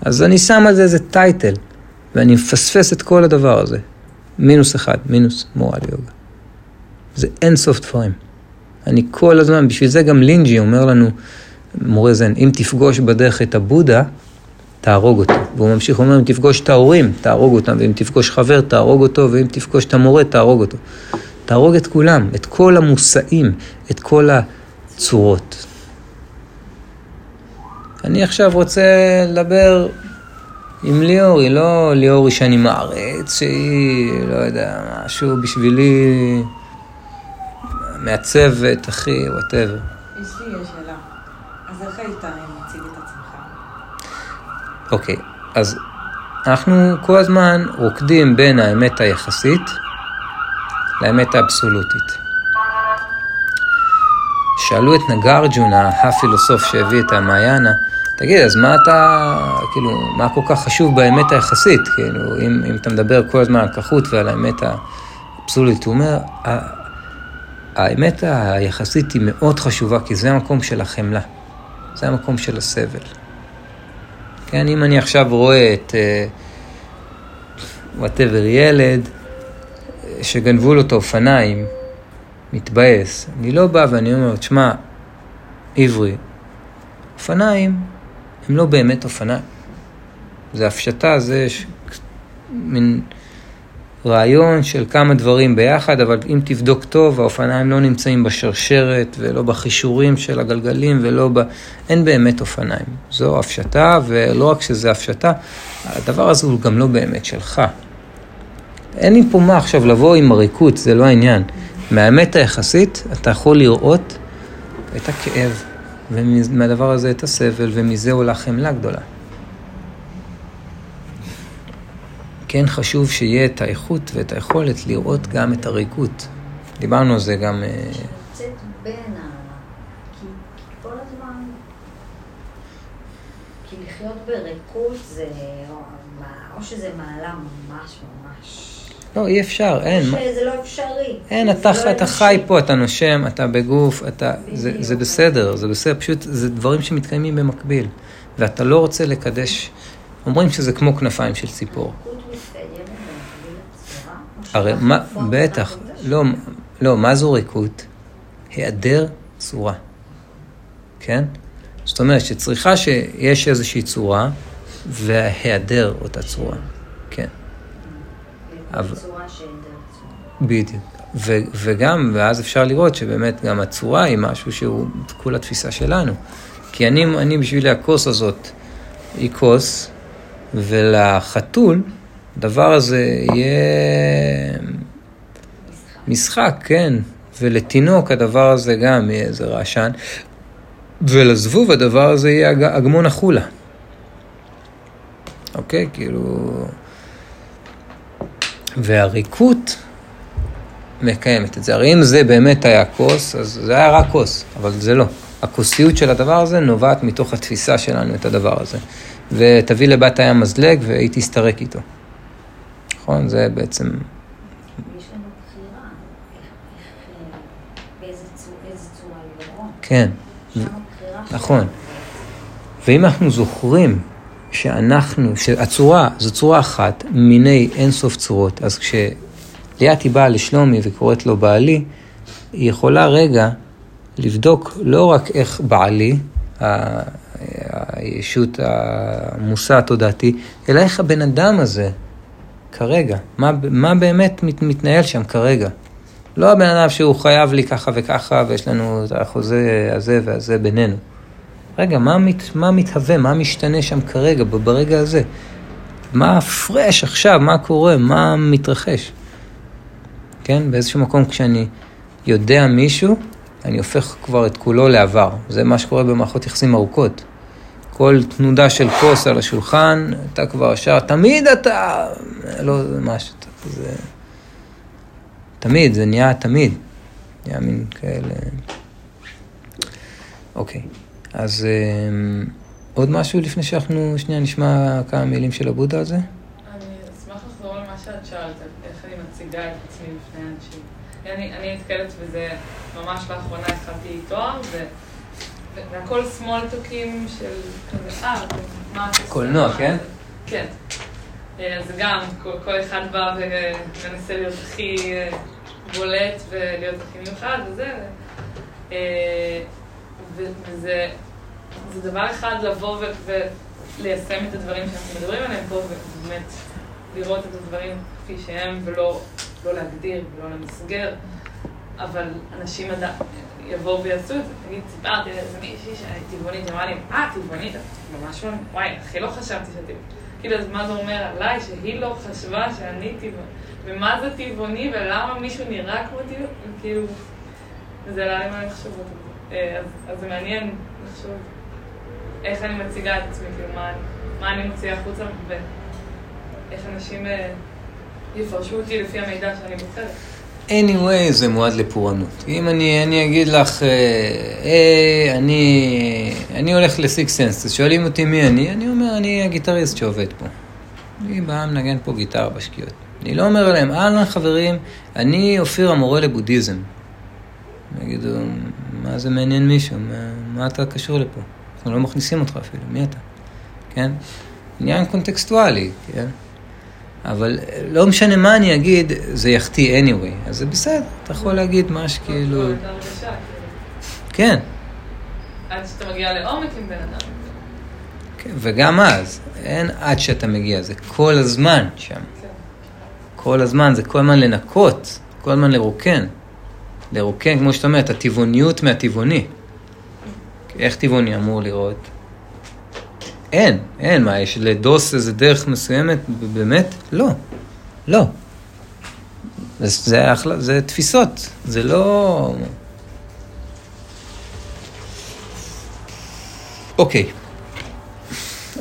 A: אז אני שם על זה איזה טייטל, ואני מפספס את כל הדבר הזה. מינוס אחד, מינוס מורה ליוגה. זה אין סוף דברים. אני כל הזמן, בשביל זה גם לינג'י אומר לנו, מורה זן, אם תפגוש בדרך את הבודה, תהרוג אותו. והוא ממשיך, הוא אומר, אם תפגוש את ההורים, תהרוג אותם, ואם תפגוש חבר, תהרוג אותו, ואם תפגוש את המורה, תהרוג אותו. תהרוג את כולם, את כל המושאים, את כל הצורות. אני עכשיו רוצה לדבר עם ליאורי, לא ליאורי שאני מעריץ, שהיא, לא יודע, משהו בשבילי מעצבת, אחי, וואטאבר.
B: יש לי שאלה. אז איך היית מציג את עצמך?
A: אוקיי, אז אנחנו כל הזמן רוקדים בין האמת היחסית לאמת האבסולוטית. שאלו את נגרג'ונה, הפילוסוף שהביא את המעיינה, תגיד, אז מה אתה, כאילו, מה כל כך חשוב באמת היחסית? כאילו, אם, אם אתה מדבר כל הזמן על כחות ועל האמת האבסולוטית, הוא אומר, האמת היחסית היא מאוד חשובה, כי זה המקום של החמלה, זה המקום של הסבל. כן, אם אני עכשיו רואה את, וואטאבר, uh, ילד אה, שגנבו לו את האופניים, מתבאס, אני לא בא ואני אומר, תשמע, עברי, אופניים הם לא באמת אופניים. זה הפשטה, זה ש... מין רעיון של כמה דברים ביחד, אבל אם תבדוק טוב, האופניים לא נמצאים בשרשרת ולא בחישורים של הגלגלים ולא ב... אין באמת אופניים. זו הפשטה, ולא רק שזה הפשטה, הדבר הזה הוא גם לא באמת שלך. אין לי פה מה עכשיו לבוא עם עריקות, זה לא העניין. מהאמת היחסית, אתה יכול לראות את הכאב, ומהדבר הזה את הסבל, ומזה עולה חמלה גדולה. כן חשוב שיהיה את האיכות ואת היכולת לראות גם את הריקות. דיברנו על זה גם... אה,
C: בריקות זה... או שזה מעלה ממש ממש...
A: לא, אי אפשר, אין.
C: שזה לא אפשרי.
A: אין, אתה, לא אתה חי פה, אתה נושם, אתה בגוף, אתה... זה, זה בסדר, זה בסדר, פשוט זה דברים שמתקיימים במקביל. ואתה לא רוצה לקדש... אומרים שזה כמו כנפיים של ציפור. הרי מה, בטח, לא, לא, מה זו ריקות? היעדר צורה, כן? זאת אומרת שצריכה שיש איזושהי צורה והיעדר אותה צורה. אבל... בדיוק. ו- וגם, ואז אפשר לראות שבאמת גם הצורה היא משהו שהוא כל התפיסה שלנו. כי אני, אני בשבילי הכוס הזאת היא כוס, ולחתול, הדבר הזה יהיה משחק, כן. ולתינוק הדבר הזה גם יהיה איזה רעשן. ולזבוב הדבר הזה יהיה אגמון החולה. אוקיי? כאילו... והריקות מקיימת את זה. הרי אם זה באמת היה כוס, אז זה היה רק כוס, אבל זה לא. הכוסיות של הדבר הזה נובעת מתוך התפיסה שלנו את הדבר הזה. ותביא לבת הים מזלג והיא תסתרק איתו. נכון? זה בעצם... כן. נכון. ואם אנחנו זוכרים שאנחנו, שהצורה זו צורה אחת מיני אינסוף צורות, אז כשליאת היא באה לשלומי וקוראת לו בעלי, היא יכולה רגע לבדוק לא רק איך בעלי, הישות, המושא התודעתי, אלא איך הבן אדם הזה כרגע, מה, מה באמת מת, מתנהל שם כרגע. לא הבן אדם שהוא חייב לי ככה וככה, ויש לנו את החוזה הזה והזה בינינו. רגע, מה, מת, מה מתהווה, מה משתנה שם כרגע, ברגע הזה? מה פרש עכשיו, מה קורה, מה מתרחש? כן, באיזשהו מקום כשאני יודע מישהו, אני הופך כבר את כולו לעבר. זה מה שקורה במערכות יחסים ארוכות. כל תנודה של כוס על השולחן, אתה כבר ישר, תמיד אתה... לא, זה משהו, זה... תמיד, זה נהיה תמיד. נהיה מין כאלה... אוקיי, אז אה, עוד משהו לפני שאנחנו שנייה נשמע כמה מילים של הבודה על זה?
E: אני אשמח לחזור למה שאת שאלת, איך אני מציגה את עצמי בפני אנשים. אני, אני נתקלת בזה, ממש לאחרונה התחלתי תואר. והכל סמולטוקים של כזה, אה, מה את עושה?
A: קולנוע, כן?
E: כן. אז גם, כל, כל אחד בא ומנסה להיות הכי אה, בולט ולהיות הכי מיוחד וזה. אה, וזה זה דבר אחד לבוא וליישם את הדברים שאנחנו מדברים עליהם פה, ובאמת לראות את הדברים כפי שהם, ולא לא להגדיר ולא למסגר, אבל אנשים עדיין... יבואו ויעשו את זה. נגיד, סיפרתי לאיזה מישהי שהייתי טבעונית, אמרה לי, אה, טבעונית, ממש לא, וואי, הכי לא חשבתי שאת טבעונית. כאילו, אז מה זה אומר עליי, שהיא לא חשבה שאני טבעונית? ומה זה טבעוני, ולמה מישהו נראה כמו טבעוני? כאילו, זה עלה לי מה לחשוב אה, אז זה מעניין לחשוב איך אני מציגה את עצמי, כאילו, מה אני מוציאה החוצה, איך אנשים אה, יפרשו אותי לפי המידע שאני בוחרת.
A: anyway זה מועד לפורענות. אם אני, אני אגיד לך, אה, אה, אני, אני הולך לסיקס סנס, אז שואלים אותי מי אני, אני אומר, אני הגיטריסט שעובד פה. אני בא מנגן פה גיטרה בשקיעות. אני לא אומר להם, אהלן חברים, אני אופיר המורה לבודהיזם. יגידו, מה זה מעניין מישהו? מה, מה אתה קשור לפה? אנחנו לא מכניסים אותך אפילו, מי אתה? כן? עניין קונטקסטואלי, כן? אבל לא משנה מה אני אגיד, זה יחטיא anyway, אז זה בסדר, אתה יכול להגיד מה שכאילו...
E: כאילו.
A: כן,
E: עד שאתה מגיע לעומק עם בן אדם.
A: כן, וגם אז, אין עד שאתה מגיע, זה כל הזמן שם.
E: כן.
A: כל הזמן, זה כל הזמן לנקות, כל הזמן לרוקן. לרוקן, כמו שאתה אומר, את הטבעוניות מהטבעוני. איך טבעוני אמור לראות? אין, אין, מה, יש לדוס איזה דרך מסוימת? באמת? לא, לא. זה, זה, אחלה, זה תפיסות, זה לא... אוקיי,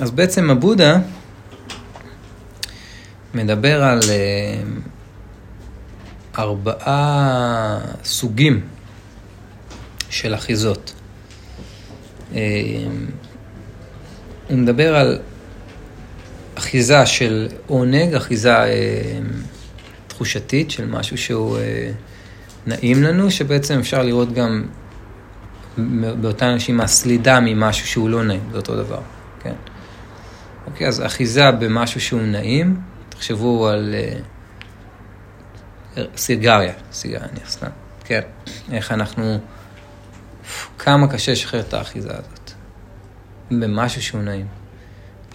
A: אז בעצם הבודה מדבר על אה, ארבעה סוגים של אחיזות. אה, הוא מדבר על אחיזה של עונג, אחיזה אה, תחושתית של משהו שהוא אה, נעים לנו, שבעצם אפשר לראות גם באותה נשימה סלידה ממשהו שהוא לא נעים, זה אותו דבר, כן? אוקיי, אז אחיזה במשהו שהוא נעים, תחשבו על סיגריה, סיגריה, אני סתם, כן, איך אנחנו, כמה קשה לשחרר את האחיזה הזאת, במשהו שהוא נעים.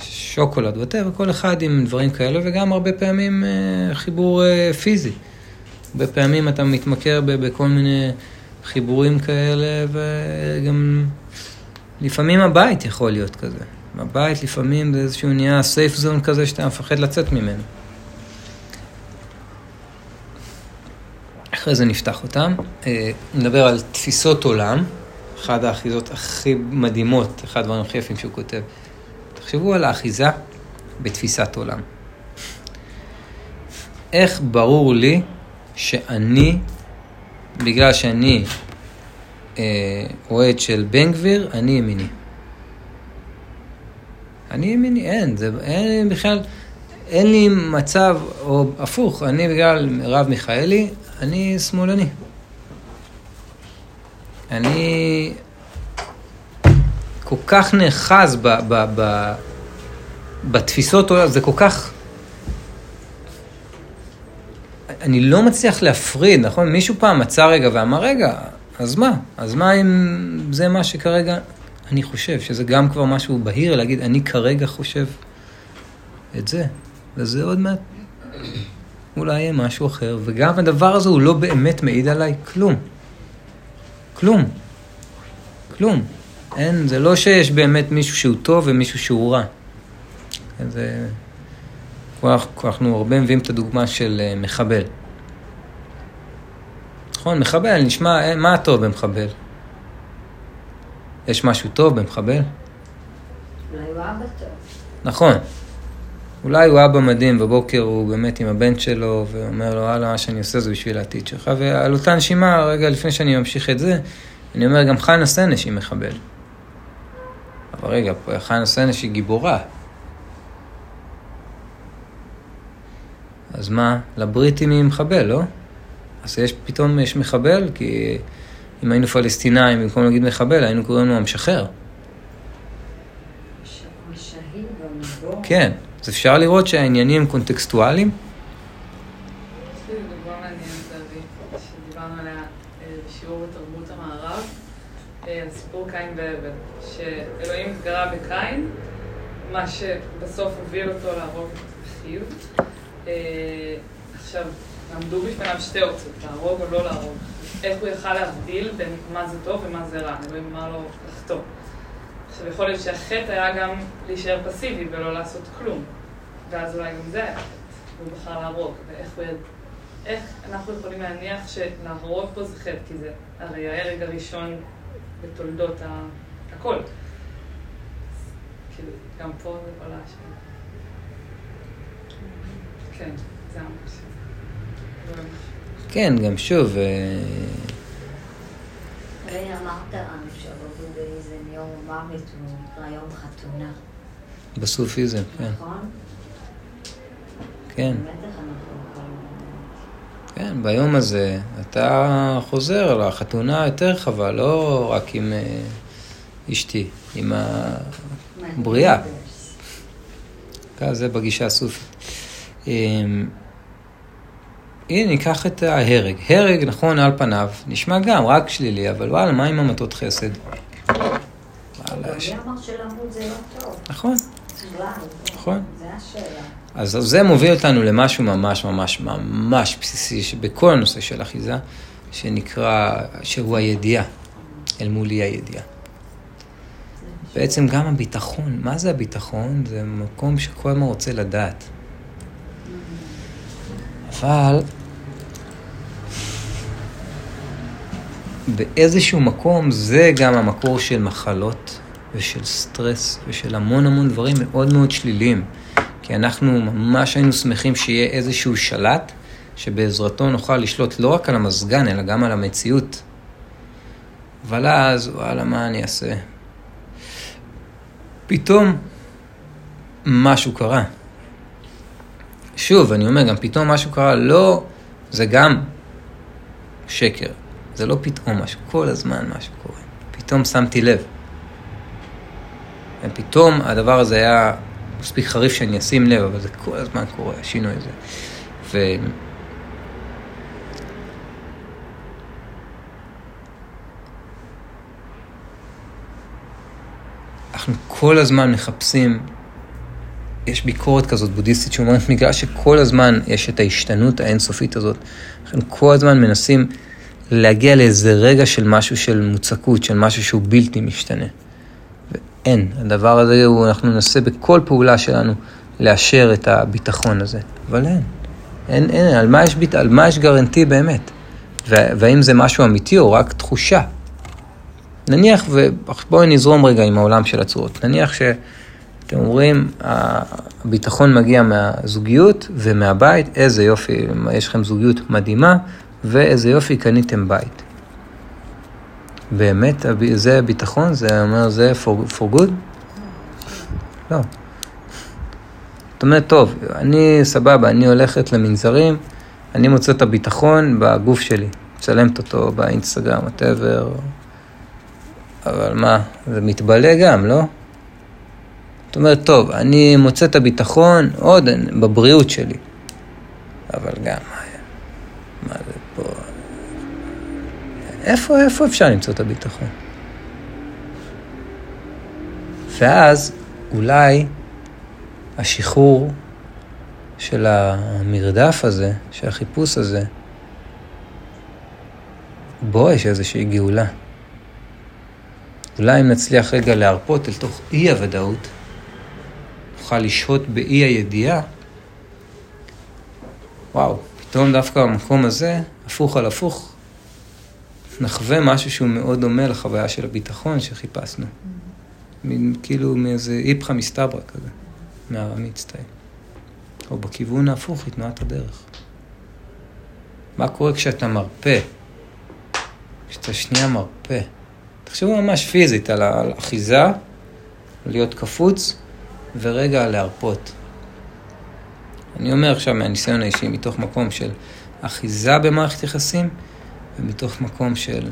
A: שוקולד, whatever, כל אחד עם דברים כאלה, וגם הרבה פעמים אה, חיבור אה, פיזי. הרבה פעמים אתה מתמכר בכל מיני חיבורים כאלה, וגם לפעמים הבית יכול להיות כזה. הבית לפעמים זה איזשהו נהיה סייף זון כזה שאתה מפחד לצאת ממנו. אחרי זה נפתח אותם. אה, נדבר על תפיסות עולם, אחת האחיזות הכי מדהימות, אחד הדברים הכי יפים שהוא כותב. תחשבו על האחיזה בתפיסת עולם. איך ברור לי שאני, בגלל שאני אה, אוהד של בן גביר, אני ימיני. אני ימיני, אין, זה, אין בכלל, אין לי מצב, או הפוך, אני בגלל מרב מיכאלי, אני שמאלני. אני כל כך נאחז ב, ב, ב, בתפיסות עולם, זה כל כך... אני לא מצליח להפריד, נכון? מישהו פעם מצא רגע ואמר, רגע, אז מה? אז מה אם זה מה שכרגע אני חושב, שזה גם כבר משהו בהיר להגיד, אני כרגע חושב את זה, וזה עוד מעט אולי יהיה משהו אחר, וגם הדבר הזה הוא לא באמת מעיד עליי כלום. כלום. כלום. אין, זה לא שיש באמת מישהו שהוא טוב ומישהו שהוא רע. זה... אנחנו הרבה מביאים את הדוגמה של אה, מחבל. נכון, מחבל, נשמע, אה, מה הטוב במחבל? יש משהו טוב במחבל?
C: אולי הוא אבא טוב.
A: נכון. אולי הוא אבא מדהים, בבוקר הוא באמת עם הבן שלו, ואומר לו, וואלה, מה שאני עושה זה בשביל העתיד שלך. ועל אותה נשימה, רגע לפני שאני ממשיך את זה, אני אומר, גם חנה סנש היא מחבל. אבל רגע, חנה סנש היא גיבורה. אז מה? לבריטים היא מחבל, לא? אז יש, פתאום יש מחבל, כי אם היינו פלסטינאים, במקום להגיד מחבל, היינו קוראים לו המשחרר. כן, אז אפשר לראות שהעניינים קונטקסטואליים.
E: שדיברנו עליה אה, אה, מה שבסוף הוביל אותו להרוג את אחיו. אה, עכשיו, עמדו בפניו שתי אופציות, להרוג או לא להרוג. איך הוא יכל להבדיל בין מה זה טוב ומה זה רע? אלוהים אמר לו לחטוא. עכשיו, יכול להיות שהחטא היה גם להישאר פסיבי ולא לעשות כלום. ואז אולי גם זה היה חטא. הוא בחר להרוג, ואיך הוא יד... איך אנחנו יכולים להניח שלהרוג פה זה חטא? כי זה הרי ההרג הראשון בתולדות ה... הכל. אז כאילו, גם פה זה עולה השאלה. כן, זה ממש.
A: כן, גם שוב, אה,
C: ואמרת לנו יום המוות הוא נקרא יום חתונה,
A: בסופיזם, כן.
C: נכון?
A: כן. כן, ביום הזה אתה חוזר לחתונה יותר רחבה, לא רק עם אה, אשתי, עם הבריאה. זה בגישה הסופית. אמ, הנה, ניקח את ההרג. הרג, נכון, על פניו, נשמע גם רק שלילי, אבל וואלה, מה עם המתות חסד?
C: מי אמר שלמות זה לא טוב?
A: נכון, נכון.
C: זה השאלה.
A: אז זה מוביל אותנו למשהו ממש ממש ממש בסיסי שבכל הנושא של אחיזה, שנקרא, שהוא הידיעה, אל מול אי הידיעה. בעצם גם הביטחון, מה זה הביטחון? זה מקום שכל הזמן רוצה לדעת. אבל באיזשהו מקום זה גם המקור של מחלות ושל סטרס ושל המון המון דברים מאוד מאוד שליליים. כי אנחנו ממש היינו שמחים שיהיה איזשהו שלט שבעזרתו נוכל לשלוט לא רק על המזגן אלא גם על המציאות. אבל אז, וואלה, מה אני אעשה? פתאום משהו קרה. שוב, אני אומר, גם פתאום משהו קרה, לא, זה גם שקר. זה לא פתאום משהו, כל הזמן משהו קורה. פתאום שמתי לב. ופתאום הדבר הזה היה מספיק חריף שאני אשים לב, אבל זה כל הזמן קורה, השינוי הזה. ו... אנחנו כל הזמן מחפשים, יש ביקורת כזאת בודהיסטית שאומרת, בגלל שכל הזמן יש את ההשתנות האינסופית הזאת, אנחנו כל הזמן מנסים להגיע לאיזה רגע של משהו של מוצקות, של משהו שהוא בלתי משתנה. ואין, הדבר הזה הוא, אנחנו ננסה בכל פעולה שלנו לאשר את הביטחון הזה, אבל אין. אין, אין, על מה יש, ביט, על מה יש גרנטי באמת? והאם זה משהו אמיתי או רק תחושה? נניח, ובואי נזרום רגע עם העולם של הצורות. נניח שאתם אומרים, הביטחון מגיע מהזוגיות ומהבית, איזה יופי, יש לכם זוגיות מדהימה, ואיזה יופי, קניתם בית. באמת, זה הביטחון? זה אומר, זה for, for good? לא. זאת אומרת, טוב, אני סבבה, אני הולכת למנזרים, אני מוצא את הביטחון בגוף שלי, מצלמת אותו באינסטגרם, whatever, אבל מה, זה מתבלה גם, לא? זאת אומרת, טוב, אני מוצא את הביטחון עוד בבריאות שלי, אבל גם, מה פה? איפה, איפה אפשר למצוא את הביטחון? ואז אולי השחרור של המרדף הזה, של החיפוש הזה, בו יש איזושהי גאולה. אולי אם נצליח רגע להרפות אל תוך אי הוודאות, נוכל לשהות באי הידיעה, וואו, פתאום דווקא במקום הזה, הפוך על הפוך, נחווה משהו שהוא מאוד דומה לחוויה של הביטחון שחיפשנו. מין, כאילו מאיזה איפכא מסתברא כזה, מהארמית סטייל. או בכיוון ההפוך היא תנועת הדרך. מה קורה כשאתה מרפא? כשאתה שנייה מרפא. תחשבו ממש פיזית על האחיזה, להיות קפוץ, ורגע להרפות. אני אומר עכשיו מהניסיון האישי, מתוך מקום של אחיזה במערכת יחסים, ומתוך מקום של...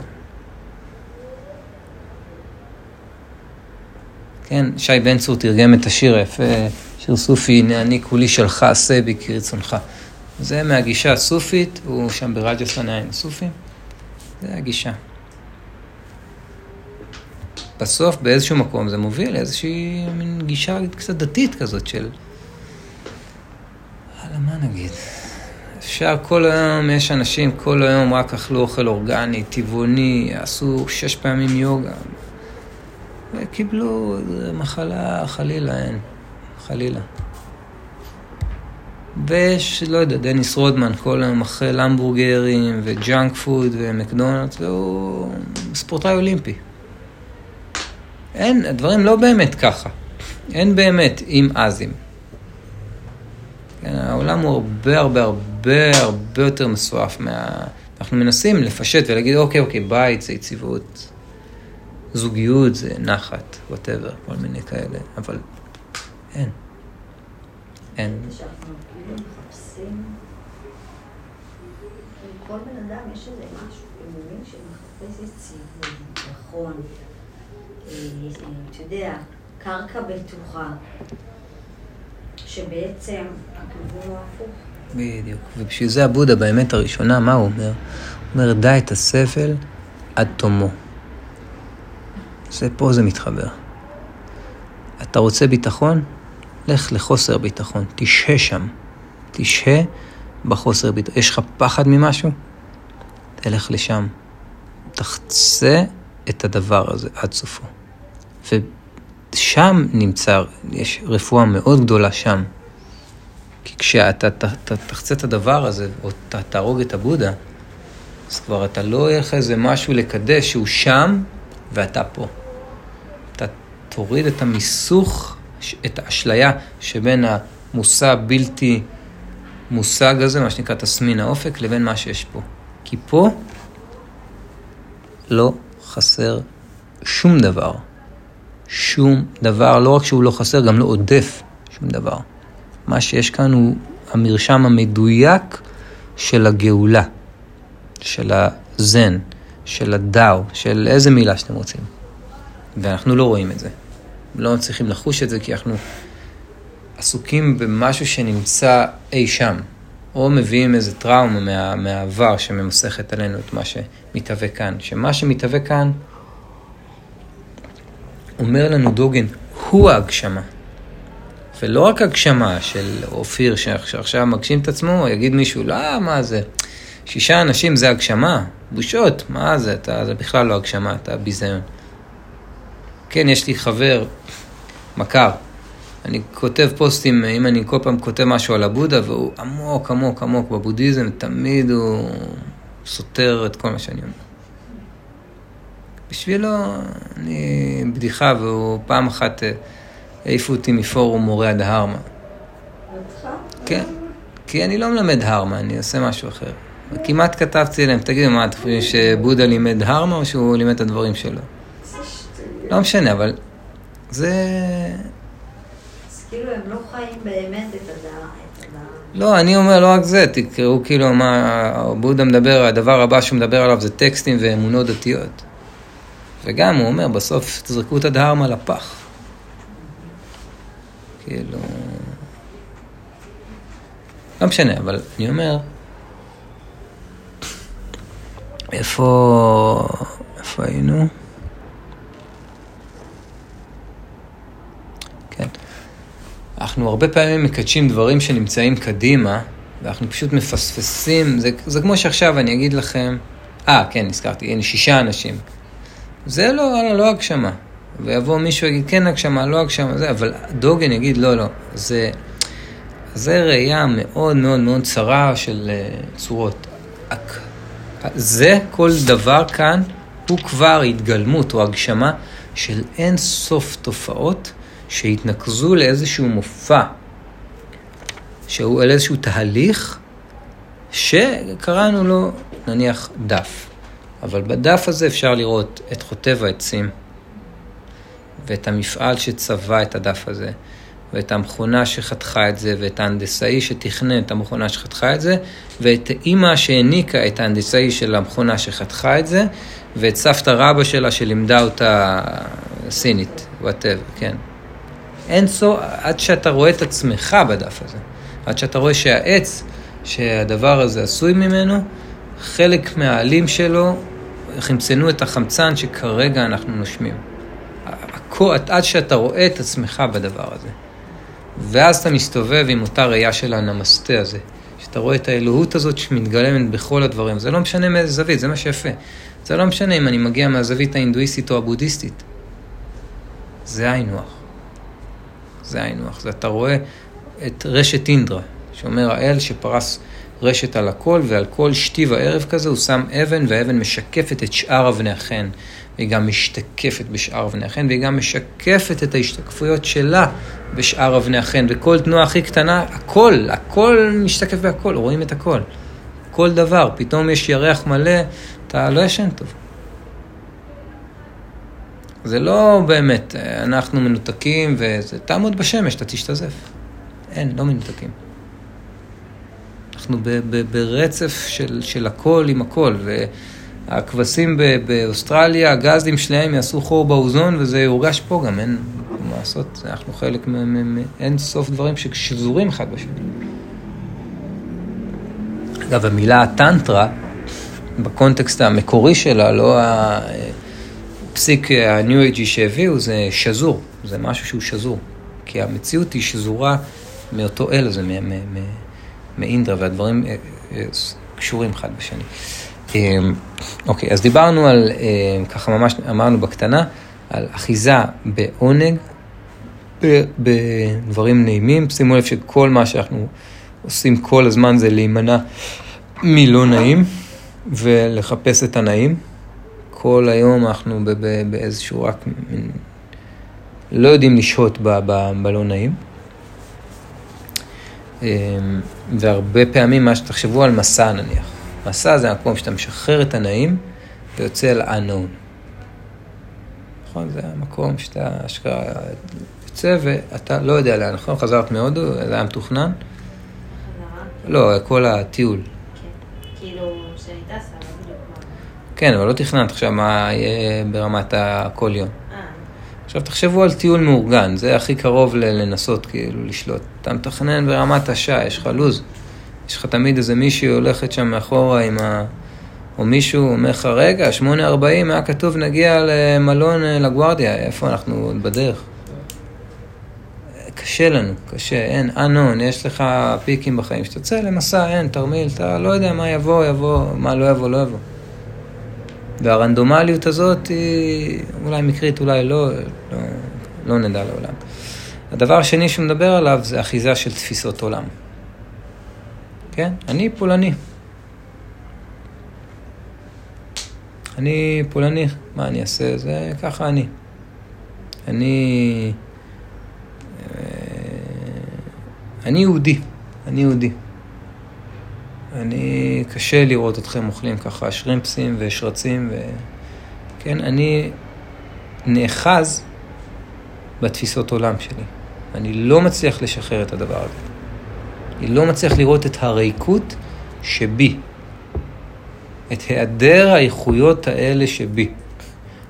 A: כן, שי בן צור תרגם את השיר היפה, שיר סופי, הנה אני כולי שלך, עשה בי כרצונך. זה מהגישה הסופית, הוא שם ברג'סטן היה עם הסופים, זה הגישה. בסוף באיזשהו מקום זה מוביל לאיזושהי מין גישה קצת דתית כזאת של... הלאה, מה נגיד? אפשר כל היום, יש אנשים כל היום רק אכלו אוכל אורגני, טבעוני, עשו שש פעמים יוגה, וקיבלו מחלה, חלילה אין, חלילה. ויש, לא יודע, דניס רודמן, כל היום אוכל המבורגרים וג'אנק פוד ומקדונלדס, והוא ספורטאי אולימפי. אין, הדברים לא באמת ככה. אין באמת אם אזים. כן, העולם הוא הרבה הרבה הרבה הרבה יותר מסועף מה... אנחנו מנסים לפשט ולהגיד, אוקיי, אוקיי, בית זה יציבות, זוגיות זה נחת, וואטאבר, כל מיני כאלה, אבל אין. אין.
C: כאילו כל בן אדם יש איזה משהו, הוא מבין שמחפש יציבות, ביטחון, אה, אתה יודע, קרקע בטוחה, שבעצם הכיוון הוא הפוך.
A: בדיוק. ובשביל זה הבודה באמת הראשונה, מה הוא אומר? הוא אומר, דע את הסבל עד תומו. זה פה זה מתחבר. אתה רוצה ביטחון? לך לחוסר ביטחון, תשהה שם. תשהה בחוסר ביטחון. יש לך פחד ממשהו? תלך לשם. תחצה את הדבר הזה עד סופו. ושם נמצא, יש רפואה מאוד גדולה שם. כי כשאתה ת, ת, תחצה את הדבר הזה, או ת, תהרוג את הבודה, אז כבר אתה לא יהיה לך איזה משהו לקדש שהוא שם ואתה פה. אתה תוריד את המיסוך, את האשליה שבין המושא הבלתי מושג הזה, מה שנקרא תסמין האופק, לבין מה שיש פה. כי פה לא חסר שום דבר. שום דבר, לא רק שהוא לא חסר, גם לא עודף שום דבר. מה שיש כאן הוא המרשם המדויק של הגאולה, של הזן, של הדאו, של איזה מילה שאתם רוצים. ואנחנו לא רואים את זה. לא מצליחים לחוש את זה כי אנחנו עסוקים במשהו שנמצא אי שם, או מביאים איזה טראומה מה, מהעבר שממסכת עלינו את מה שמתהווה כאן. שמה שמתהווה כאן, אומר לנו דוגן, הוא ההגשמה. ולא רק הגשמה של אופיר שעכשיו מגשים את עצמו, יגיד מישהו, לא, מה זה, שישה אנשים זה הגשמה, בושות, מה זה, אתה, זה בכלל לא הגשמה, אתה ביזיון. כן, יש לי חבר, מכר, אני כותב פוסטים, אם אני כל פעם כותב משהו על הבודה, והוא עמוק עמוק עמוק בבודהיזם, תמיד הוא סותר את כל מה שאני אומר. בשבילו, אני בדיחה, והוא פעם אחת... העיפו אותי מפורום מורי הדהרמה. כן, כי אני לא מלמד הרמה, אני עושה משהו אחר. כמעט כתבתי להם, תגידו, מה, אתם חושבים שבודה לימד הרמה או שהוא לימד את הדברים שלו? לא משנה, אבל זה...
C: אז כאילו הם לא חיים באמת את הדעה.
A: לא, אני אומר לא רק זה, תקראו כאילו מה בודה מדבר, הדבר הבא שהוא מדבר עליו זה טקסטים ואמונות דתיות. וגם הוא אומר, בסוף תזרקו את הדהרמה לפח. כאילו... לא משנה, אבל אני אומר, איפה... איפה היינו? כן. אנחנו הרבה פעמים מקדשים דברים שנמצאים קדימה, ואנחנו פשוט מפספסים, זה, זה כמו שעכשיו אני אגיד לכם, אה, כן, נזכרתי, הנה שישה אנשים. זה לא, לא, לא הגשמה. ויבוא מישהו ויגיד, כן הגשמה, לא הגשמה, זה, אבל דוגן יגיד, לא, לא, זה, זה ראייה מאוד מאוד מאוד צרה של uh, צורות. זה, כל דבר כאן, הוא כבר התגלמות או הגשמה של אין סוף תופעות שהתנקזו לאיזשהו מופע, שהוא על איזשהו תהליך שקראנו לו נניח דף. אבל בדף הזה אפשר לראות את חוטב העצים, ואת המפעל שצבע את הדף הזה, ואת המכונה שחתכה את זה, ואת ההנדסאי שתכנן את המכונה שחתכה את זה, ואת אימא שהיניקה את ההנדסאי של המכונה שחתכה את זה, ואת סבתא רבא שלה שלימדה אותה סינית, whatever, כן. אין סוף, עד שאתה רואה את עצמך בדף הזה, עד שאתה רואה שהעץ שהדבר הזה עשוי ממנו, חלק מהעלים שלו חמצנו את החמצן שכרגע אנחנו נושמים. עד שאתה רואה את עצמך בדבר הזה. ואז אתה מסתובב עם אותה ראייה של הנמסטה הזה, שאתה רואה את האלוהות הזאת שמתגלמת בכל הדברים. זה לא משנה מאיזה זווית, זה מה שיפה. זה לא משנה אם אני מגיע מהזווית ההינדואיסטית או הבודהיסטית. זה היינו. זה היינו הך. אתה רואה את רשת אינדרה, שאומר האל שפרס רשת על הכל, ועל כל שתי וערב כזה הוא שם אבן, והאבן משקפת את שאר אבני החן. והיא גם משתקפת בשאר אבני החן, והיא גם משקפת את ההשתקפויות שלה בשאר אבני החן. וכל תנועה הכי קטנה, הכל, הכל משתקף בהכל, רואים את הכל. כל דבר, פתאום יש ירח מלא, אתה לא ישן טוב. זה לא באמת, אנחנו מנותקים וזה, תעמוד בשמש, אתה תשתזף. אין, לא מנותקים. אנחנו ב, ב, ברצף של, של הכל עם הכל, והכבשים באוסטרליה, הגזים שלהם יעשו חור באוזון וזה יורגש פה גם, אין מה לעשות, אנחנו חלק מאין סוף דברים ששזורים אחד בשני. אגב, המילה הטנטרה, בקונטקסט המקורי שלה, לא הפסיק ה-New Age שהביאו, זה שזור, זה משהו שהוא שזור. כי המציאות היא שזורה מאותו אל הזה, מאינדרה, והדברים אה, אה, קשורים אחד בשני. אה, אוקיי, אז דיברנו על, ככה ממש אמרנו בקטנה, על אחיזה בעונג, בדברים נעימים. שימו לב שכל מה שאנחנו עושים כל הזמן זה להימנע מלא נעים ולחפש את הנעים. כל היום אנחנו באיזשהו רק, לא יודעים לשהות בלא נעים. אמ, והרבה פעמים, מה שתחשבו על מסע נניח. מסע זה המקום שאתה משחרר את הנעים ויוצא אל unknown. נכון? זה המקום שאתה אשכרה יוצא ואתה לא יודע לאן, נכון? חזרת מהודו, זה היה מתוכנן? לא, כל הטיול.
C: כן, כאילו שהייתה בדיוק
A: כן, אבל לא תכננת עכשיו מה יהיה ברמת הכל יום. עכשיו תחשבו על טיול מאורגן, זה הכי קרוב לנסות כאילו לשלוט. אתה מתכנן ברמת השעה, יש לך לו"ז. יש לך תמיד איזה מישהי הולכת שם מאחורה עם ה... או מישהו אומר לך, רגע, 8.40 היה כתוב נגיע למלון אה, לגוארדיה, איפה אנחנו עוד בדרך? קשה לנו, קשה, אין אנון, יש לך פיקים בחיים. כשאתה יוצא למסע, אין, תרמיל, אתה לא יודע מה יבוא, יבוא, מה לא יבוא, לא יבוא. והרנדומליות הזאת היא אולי מקרית, אולי לא, לא, לא נדע לעולם. הדבר השני שהוא מדבר עליו זה אחיזה של תפיסות עולם. כן? אני פולני. אני פולני, מה אני אעשה? זה ככה אני. אני... אה, אני יהודי, אני יהודי. אני, קשה לראות אתכם אוכלים ככה שרימפסים ושרצים, ו... כן, אני נאחז בתפיסות עולם שלי. אני לא מצליח לשחרר את הדבר הזה. אני לא מצליח לראות את הריקות שבי, את היעדר האיכויות האלה שבי.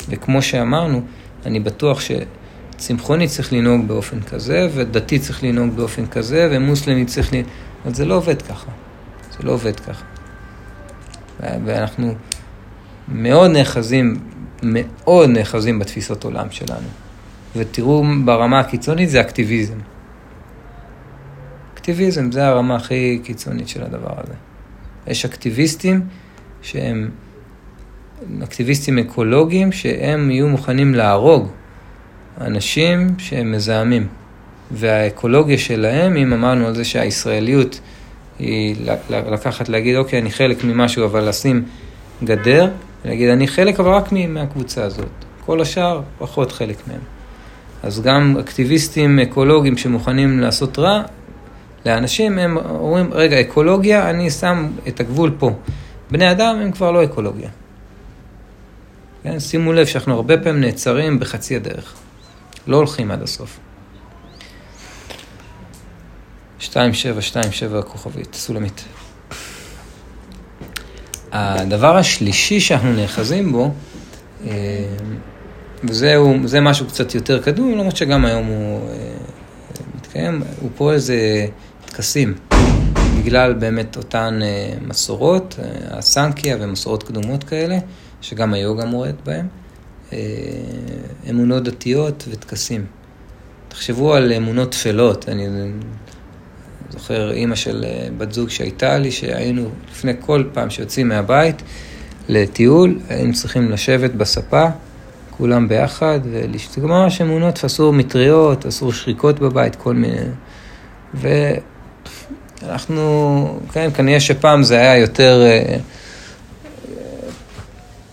A: וכמו שאמרנו, אני בטוח שצמחוני צריך לנהוג באופן כזה, ודתי צריך לנהוג באופן כזה, ומוסלמי צריך לנהוג... אבל זה לא עובד ככה. זה לא עובד ככה. ואנחנו מאוד נאחזים, מאוד נאחזים בתפיסות עולם שלנו. ותראו, ברמה הקיצונית זה אקטיביזם. אקטיביזם זה הרמה הכי קיצונית של הדבר הזה. יש אקטיביסטים שהם אקטיביסטים אקולוגיים שהם יהיו מוכנים להרוג אנשים שהם מזהמים. והאקולוגיה שלהם, אם אמרנו על זה שהישראליות היא לקחת, להגיד, אוקיי, אני חלק ממשהו, אבל לשים גדר, ולהגיד, אני חלק, אבל רק מהקבוצה הזאת. כל השאר, פחות חלק מהם. אז גם אקטיביסטים אקולוגיים שמוכנים לעשות רע לאנשים, הם אומרים, רגע, אקולוגיה, אני שם את הגבול פה. בני אדם הם כבר לא אקולוגיה. כן? שימו לב שאנחנו הרבה פעמים נעצרים בחצי הדרך. לא הולכים עד הסוף. 2727 כוכבית, סולמית. הדבר השלישי שאנחנו נאחזים בו, אה, וזה משהו קצת יותר קדום, למרות שגם היום הוא אה, מתקיים, הוא פה איזה טקסים, בגלל באמת אותן אה, מסורות, הסנקיה ומסורות קדומות כאלה, שגם היוגה מורדת בהן, אמונות דתיות וטקסים. תחשבו על אמונות טפלות, אני זוכר אימא של אה, בת זוג שהייתה לי, שהיינו לפני כל פעם שיוצאים מהבית לטיול, היינו צריכים לשבת בספה, כולם ביחד, ולשתות ממש אמונות, אסור מטריות, אסור שריקות בבית, כל מיני... אנחנו, כן, כנראה שפעם זה היה יותר, אה,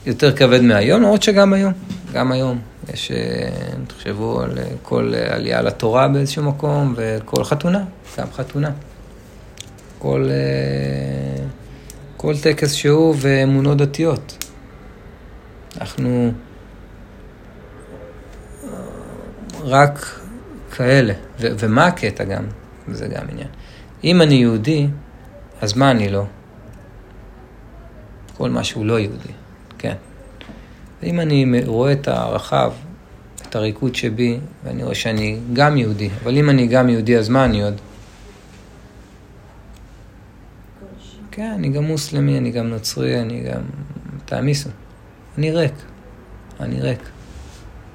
A: יותר כבד מהיום, למרות שגם היום, גם היום. יש, אה, תחשבו על כל עלייה לתורה באיזשהו מקום, וכל חתונה, גם חתונה. כל, כל טקס שהוא ואמונות דתיות. אנחנו רק כאלה. ו- ומה הקטע גם? זה גם עניין. אם אני יהודי, אז מה אני לא? כל מה שהוא לא יהודי, כן. ואם אני רואה את הרחב, את הריקוד שבי, ואני רואה שאני גם יהודי, אבל אם אני גם יהודי, אז מה אני עוד? כן, אני גם מוסלמי, אני גם נוצרי, אני גם... תעמיסו. אני ריק. אני ריק.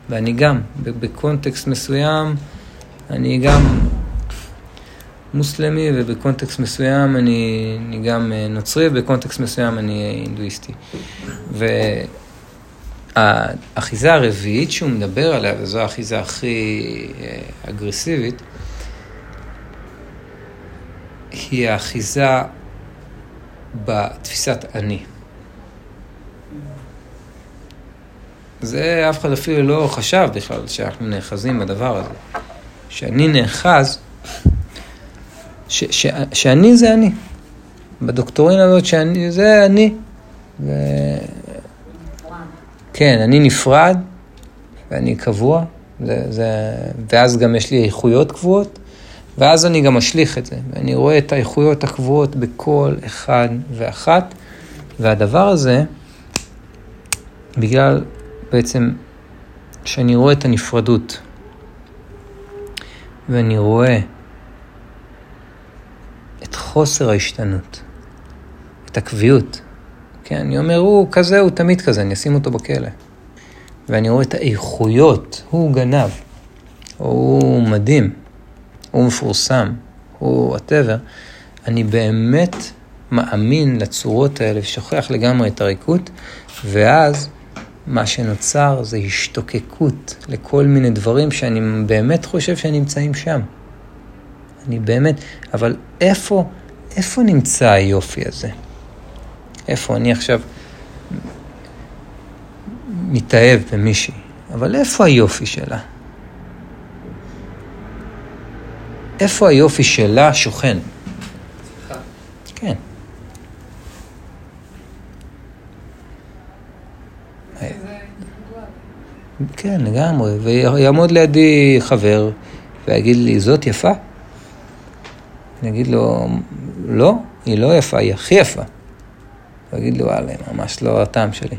A: ואני גם, בקונטקסט מסוים, אני גם מוסלמי, ובקונטקסט מסוים אני, אני גם אה, נוצרי, ובקונטקסט מסוים אני הינדואיסטי. והאחיזה הרביעית שהוא מדבר עליה, וזו האחיזה הכי אה, אגרסיבית, היא האחיזה בתפיסת אני. זה אף אחד אפילו לא חשב בכלל שאנחנו נאחזים בדבר הזה. שאני נאחז, ש, ש, שאני זה אני. בדוקטורינה הזאת שאני, זה אני. ו... כן, אני נפרד, ואני קבוע, זה, זה, ואז גם יש לי איכויות קבועות, ואז אני גם משליך את זה. ואני רואה את האיכויות הקבועות בכל אחד ואחת, והדבר הזה, בגלל בעצם שאני רואה את הנפרדות, ואני רואה את חוסר ההשתנות, את הקביעות. כן, אני אומר, הוא כזה, הוא תמיד כזה, אני אשים אותו בכלא. ואני רואה את האיכויות, הוא גנב, הוא מדהים, הוא מפורסם, הוא וואטאבר. אני באמת מאמין לצורות האלה ושוכח לגמרי את הריקות, ואז מה שנוצר זה השתוקקות לכל מיני דברים שאני באמת חושב שנמצאים שם. אני באמת, אבל איפה, איפה נמצא היופי הזה? איפה אני עכשיו מתאהב במישהי, אבל איפה היופי שלה? איפה היופי שלה שוכן? כן. כן, לגמרי. ויעמוד לידי חבר ויגיד לי, זאת יפה? אני אגיד לו, לא, היא לא יפה, היא הכי יפה. הוא יגיד לי, וואלה, ממש לא הטעם שלי.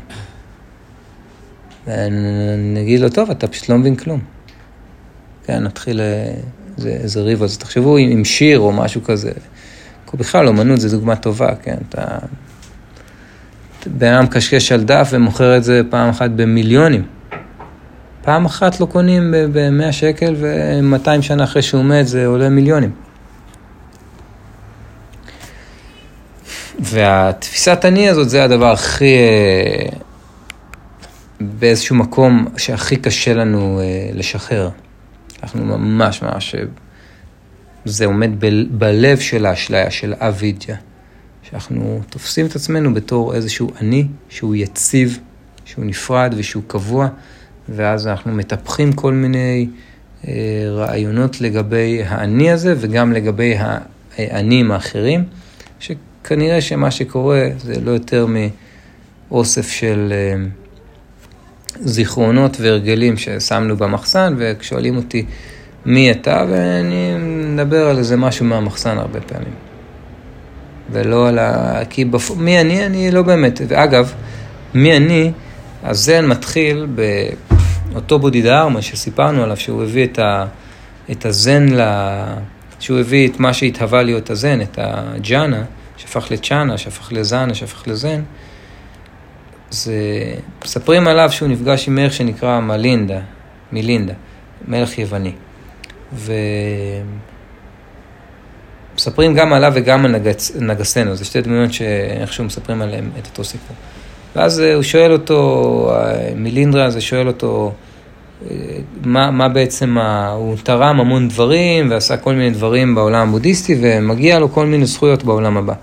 A: ואני אגיד לו, טוב, אתה פשוט לא מבין כלום. כן, נתחיל איזה, איזה ריב אז תחשבו עם, שיר או משהו כזה. בכלל, אומנות זה דוגמה טובה, כן? אתה... בן אדם מקשקש על דף ומוכר את זה פעם אחת במיליונים. פעם אחת לא קונים ב-100 שקל ו-200 שנה אחרי שהוא מת זה עולה מיליונים. והתפיסת אני הזאת זה הדבר הכי, אה, באיזשהו מקום שהכי קשה לנו אה, לשחרר. אנחנו ממש ממש, אה, זה עומד ב- בלב של האשליה, של אבידיה. שאנחנו תופסים את עצמנו בתור איזשהו אני שהוא יציב, שהוא נפרד ושהוא קבוע. ואז אנחנו מטפחים כל מיני אה, רעיונות לגבי האני הזה וגם לגבי האנים האחרים, שכנראה שמה שקורה זה לא יותר מאוסף של אה, זיכרונות והרגלים ששמנו במחסן, וכשואלים אותי מי אתה, ואני מדבר על איזה משהו מהמחסן הרבה פעמים. ולא על ה... כי בפ... מי אני? אני לא באמת. ואגב, מי אני? הזן מתחיל באותו בודידהרמה שסיפרנו עליו, שהוא הביא את, ה, את הזן, ל, שהוא הביא את מה שהתהווה להיות הזן, את הג'אנה, שהפך לצ'אנה, שהפך לזנה, שהפך לזן. זה... מספרים עליו שהוא נפגש עם מלך שנקרא מלינדה, מלינדה, מלך יווני. ומספרים גם עליו וגם על נגס... נגסנו, זה שתי דמויות שאיכשהו מספרים עליהם את אותו סיפור. ואז אה, הוא שואל אותו, אה, מלינדרה הזה שואל אותו, מה, מה בעצם, ה... הוא תרם המון דברים ועשה כל מיני דברים בעולם הבודהיסטי ומגיע לו כל מיני זכויות בעולם הבא.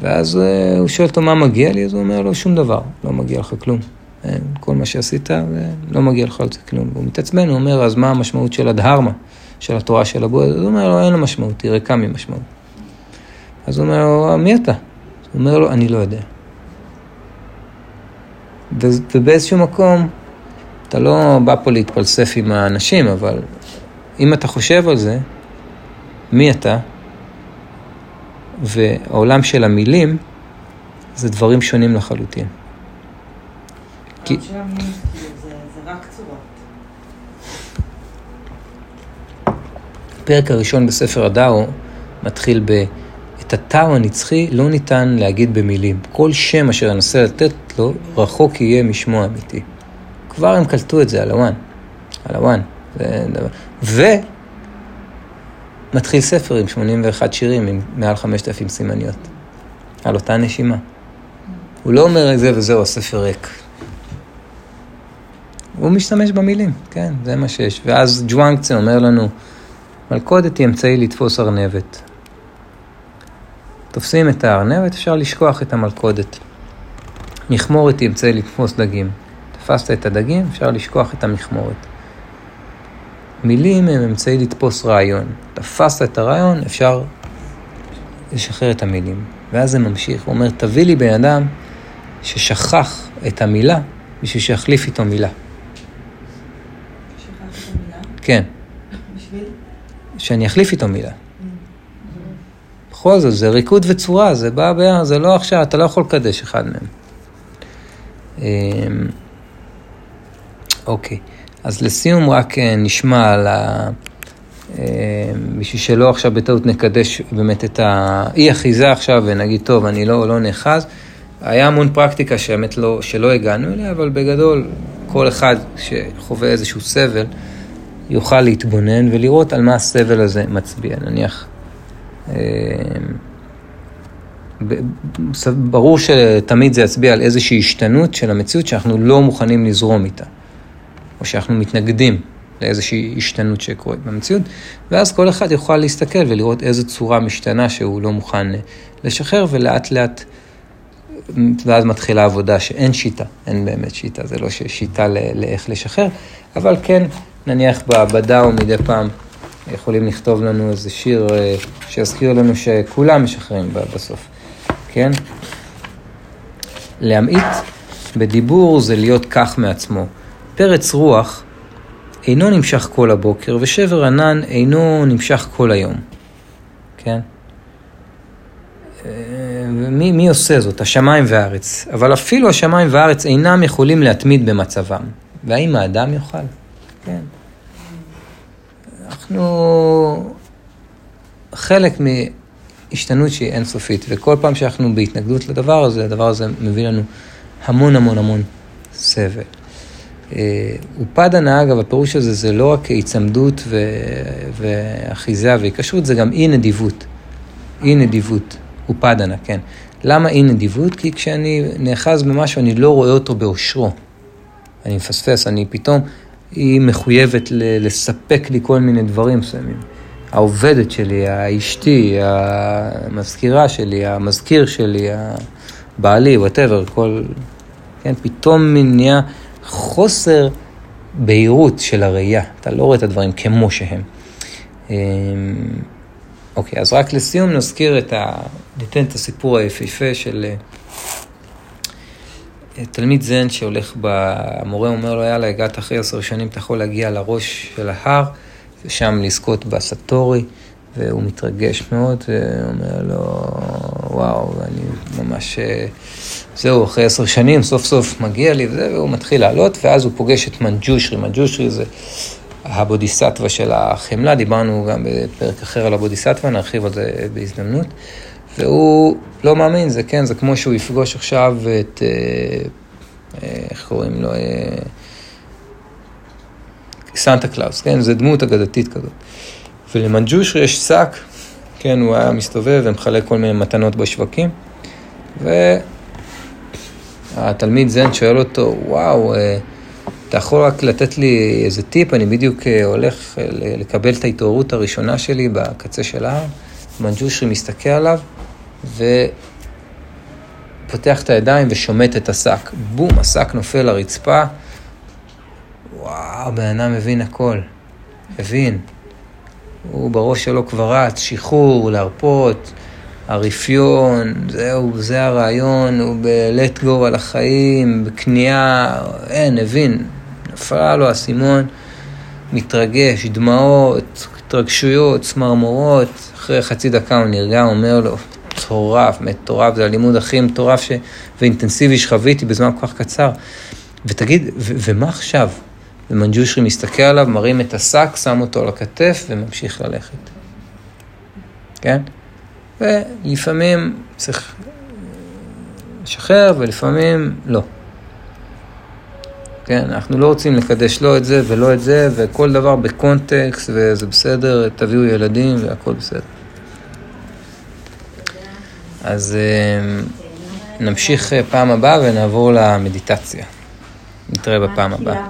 A: ואז אה, הוא שואל אותו מה מגיע לי, אז הוא אומר לו שום דבר, לא מגיע לך כלום. כל מה שעשית, לא מגיע לך על זה כלום. הוא מתעצבן, הוא אומר, אז מה המשמעות של הדהרמה, של התורה של הבודה? אז הוא אומר לו, אין לה משמעות, היא ריקה ממשמעות. אז הוא אומר לו, מי אתה? הוא אומר לו, אני לא יודע. ובאיזשהו מקום, אתה לא בא פה להתפלסף עם האנשים, אבל אם אתה חושב על זה, מי אתה? והעולם של המילים זה דברים שונים לחלוטין.
B: כי... צורות.
A: הפרק הראשון בספר הדאו מתחיל ב... את הטאו הנצחי לא ניתן להגיד במילים. כל שם אשר אנסה לתת לו, רחוק יהיה משמו אמיתי. כבר הם קלטו את זה על הוואן. על הוואן. ומתחיל ספר עם 81 שירים, עם מעל 5,000 סימניות. על אותה נשימה. הוא לא אומר את זה וזהו, הספר ריק. הוא משתמש במילים, כן, זה מה שיש. ואז ג'ואנקצה אומר לנו, מלכודת היא אמצעי לתפוס ארנבת. תופסים את הארנבת, אפשר לשכוח את המלכודת. מכמורת היא אמצעי לתפוס דגים. תפסת את הדגים, אפשר לשכוח את המכמורת. מילים הם אמצעי לתפוס רעיון. תפסת את הרעיון, אפשר לשחרר את המילים. ואז זה ממשיך, הוא אומר, תביא לי בן אדם ששכח את המילה בשביל שיחליף איתו מילה. כן. בשביל? שאני אחליף איתו מילה. בכל זאת, זה ריקוד וצורה, זה בא ביחד, זה לא עכשיו, אתה לא יכול לקדש אחד מהם. אמ, אוקיי, אז לסיום רק אה, נשמע על ה... אמ, בשביל שלא עכשיו בטעות נקדש באמת את האי אחיזה עכשיו ונגיד, טוב, אני לא, לא נאחז. היה המון פרקטיקה שבאמת לא, שלא הגענו אליה, אבל בגדול, כל אחד שחווה איזשהו סבל, יוכל להתבונן ולראות על מה הסבל הזה מצביע. נניח, אמ, ברור שתמיד זה יצביע על איזושהי השתנות של המציאות שאנחנו לא מוכנים לזרום איתה, או שאנחנו מתנגדים לאיזושהי השתנות שקורית במציאות, ואז כל אחד יוכל להסתכל ולראות איזו צורה משתנה שהוא לא מוכן לשחרר, ולאט לאט, ואז מתחילה עבודה שאין שיטה, אין באמת שיטה, זה לא שיטה לאיך לשחרר, אבל כן, נניח בדאו מדי פעם יכולים לכתוב לנו איזה שיר אה, שיזכיר לנו שכולם משחררים בסוף, כן? להמעיט בדיבור זה להיות כך מעצמו. פרץ רוח אינו נמשך כל הבוקר, ושבר ענן אינו נמשך כל היום, כן? אה, מי, מי עושה זאת? השמיים והארץ. אבל אפילו השמיים והארץ אינם יכולים להתמיד במצבם. והאם האדם יוכל? כן. אנחנו חלק מהשתנות שהיא אינסופית, וכל פעם שאנחנו בהתנגדות לדבר הזה, הדבר הזה מביא לנו המון המון המון סבל. אופדנה, אגב, הפירוש הזה זה לא רק היצמדות ו... ואחיזה והיקשרות, זה גם אי נדיבות. אי נדיבות, אופדנה, כן. למה אי נדיבות? כי כשאני נאחז במשהו, אני לא רואה אותו באושרו. אני מפספס, אני פתאום היא מחויבת לספק לי כל מיני דברים מסוימים. העובדת שלי, האשתי, המזכירה שלי, המזכיר שלי, הבעלי, וואטאבר, כל... כן, פתאום נהיה חוסר בהירות של הראייה. אתה לא רואה את הדברים כמו שהם. אמ, אוקיי, אז רק לסיום נזכיר את ה... ניתן את הסיפור היפהפה של תלמיד זן שהולך, ב... המורה אומר לו, יאללה, הגעת אחרי עשר שנים, אתה יכול להגיע לראש של ההר, ושם לזכות בסטורי, והוא מתרגש מאוד, ואומר לו, וואו, אני ממש, אה, זהו, אחרי עשר שנים, סוף סוף מגיע לי, וזה, והוא מתחיל לעלות, ואז הוא פוגש את מנג'ושרי, מנג'ושרי זה הבודיסטווה של החמלה, דיברנו גם בפרק אחר על הבודיסטווה, נרחיב על זה בהזדמנות. והוא לא מאמין, זה כן, זה כמו שהוא יפגוש עכשיו את, אה, אה, איך קוראים לו, אה, סנטה קלאוס, כן, זה דמות אגדתית כזאת. ולמנג'ושרי יש שק, כן, הוא היה מסתובב ומחלק כל מיני מתנות בשווקים, והתלמיד זן שואל אותו, וואו, אתה יכול רק לתת לי איזה טיפ, אני בדיוק אה, הולך אה, לקבל את ההתעוררות הראשונה שלי בקצה של ההר, מנג'ושרי מסתכל עליו, ופותח את הידיים ושומט את השק. בום, השק נופל לרצפה. וואו, בן אדם מבין הכל. הבין. הוא בראש שלו כבר רץ, שחרור, להרפות, הרפיון, זהו, זה הרעיון, הוא ב-let על החיים, בכניעה, אין, הבין. נפל לו האסימון, מתרגש, דמעות, התרגשויות, צמרמורות, אחרי חצי דקה הוא נרגע, אומר לו, מטורף, מטורף, זה הלימוד הכי מטורף ש... ואינטנסיבי שחוויתי בזמן כל כך קצר. ותגיד, ו- ומה עכשיו? ומנג'ושרי מסתכל עליו, מרים את השק, שם אותו על הכתף וממשיך ללכת. כן? ולפעמים צריך לשחרר ולפעמים לא. כן, אנחנו לא רוצים לקדש לא את זה ולא את זה, וכל דבר בקונטקסט, וזה בסדר, תביאו ילדים והכל בסדר. אז אה, נמשיך אה, פעם הבאה ונעבור למדיטציה. נתראה בפעם הבאה.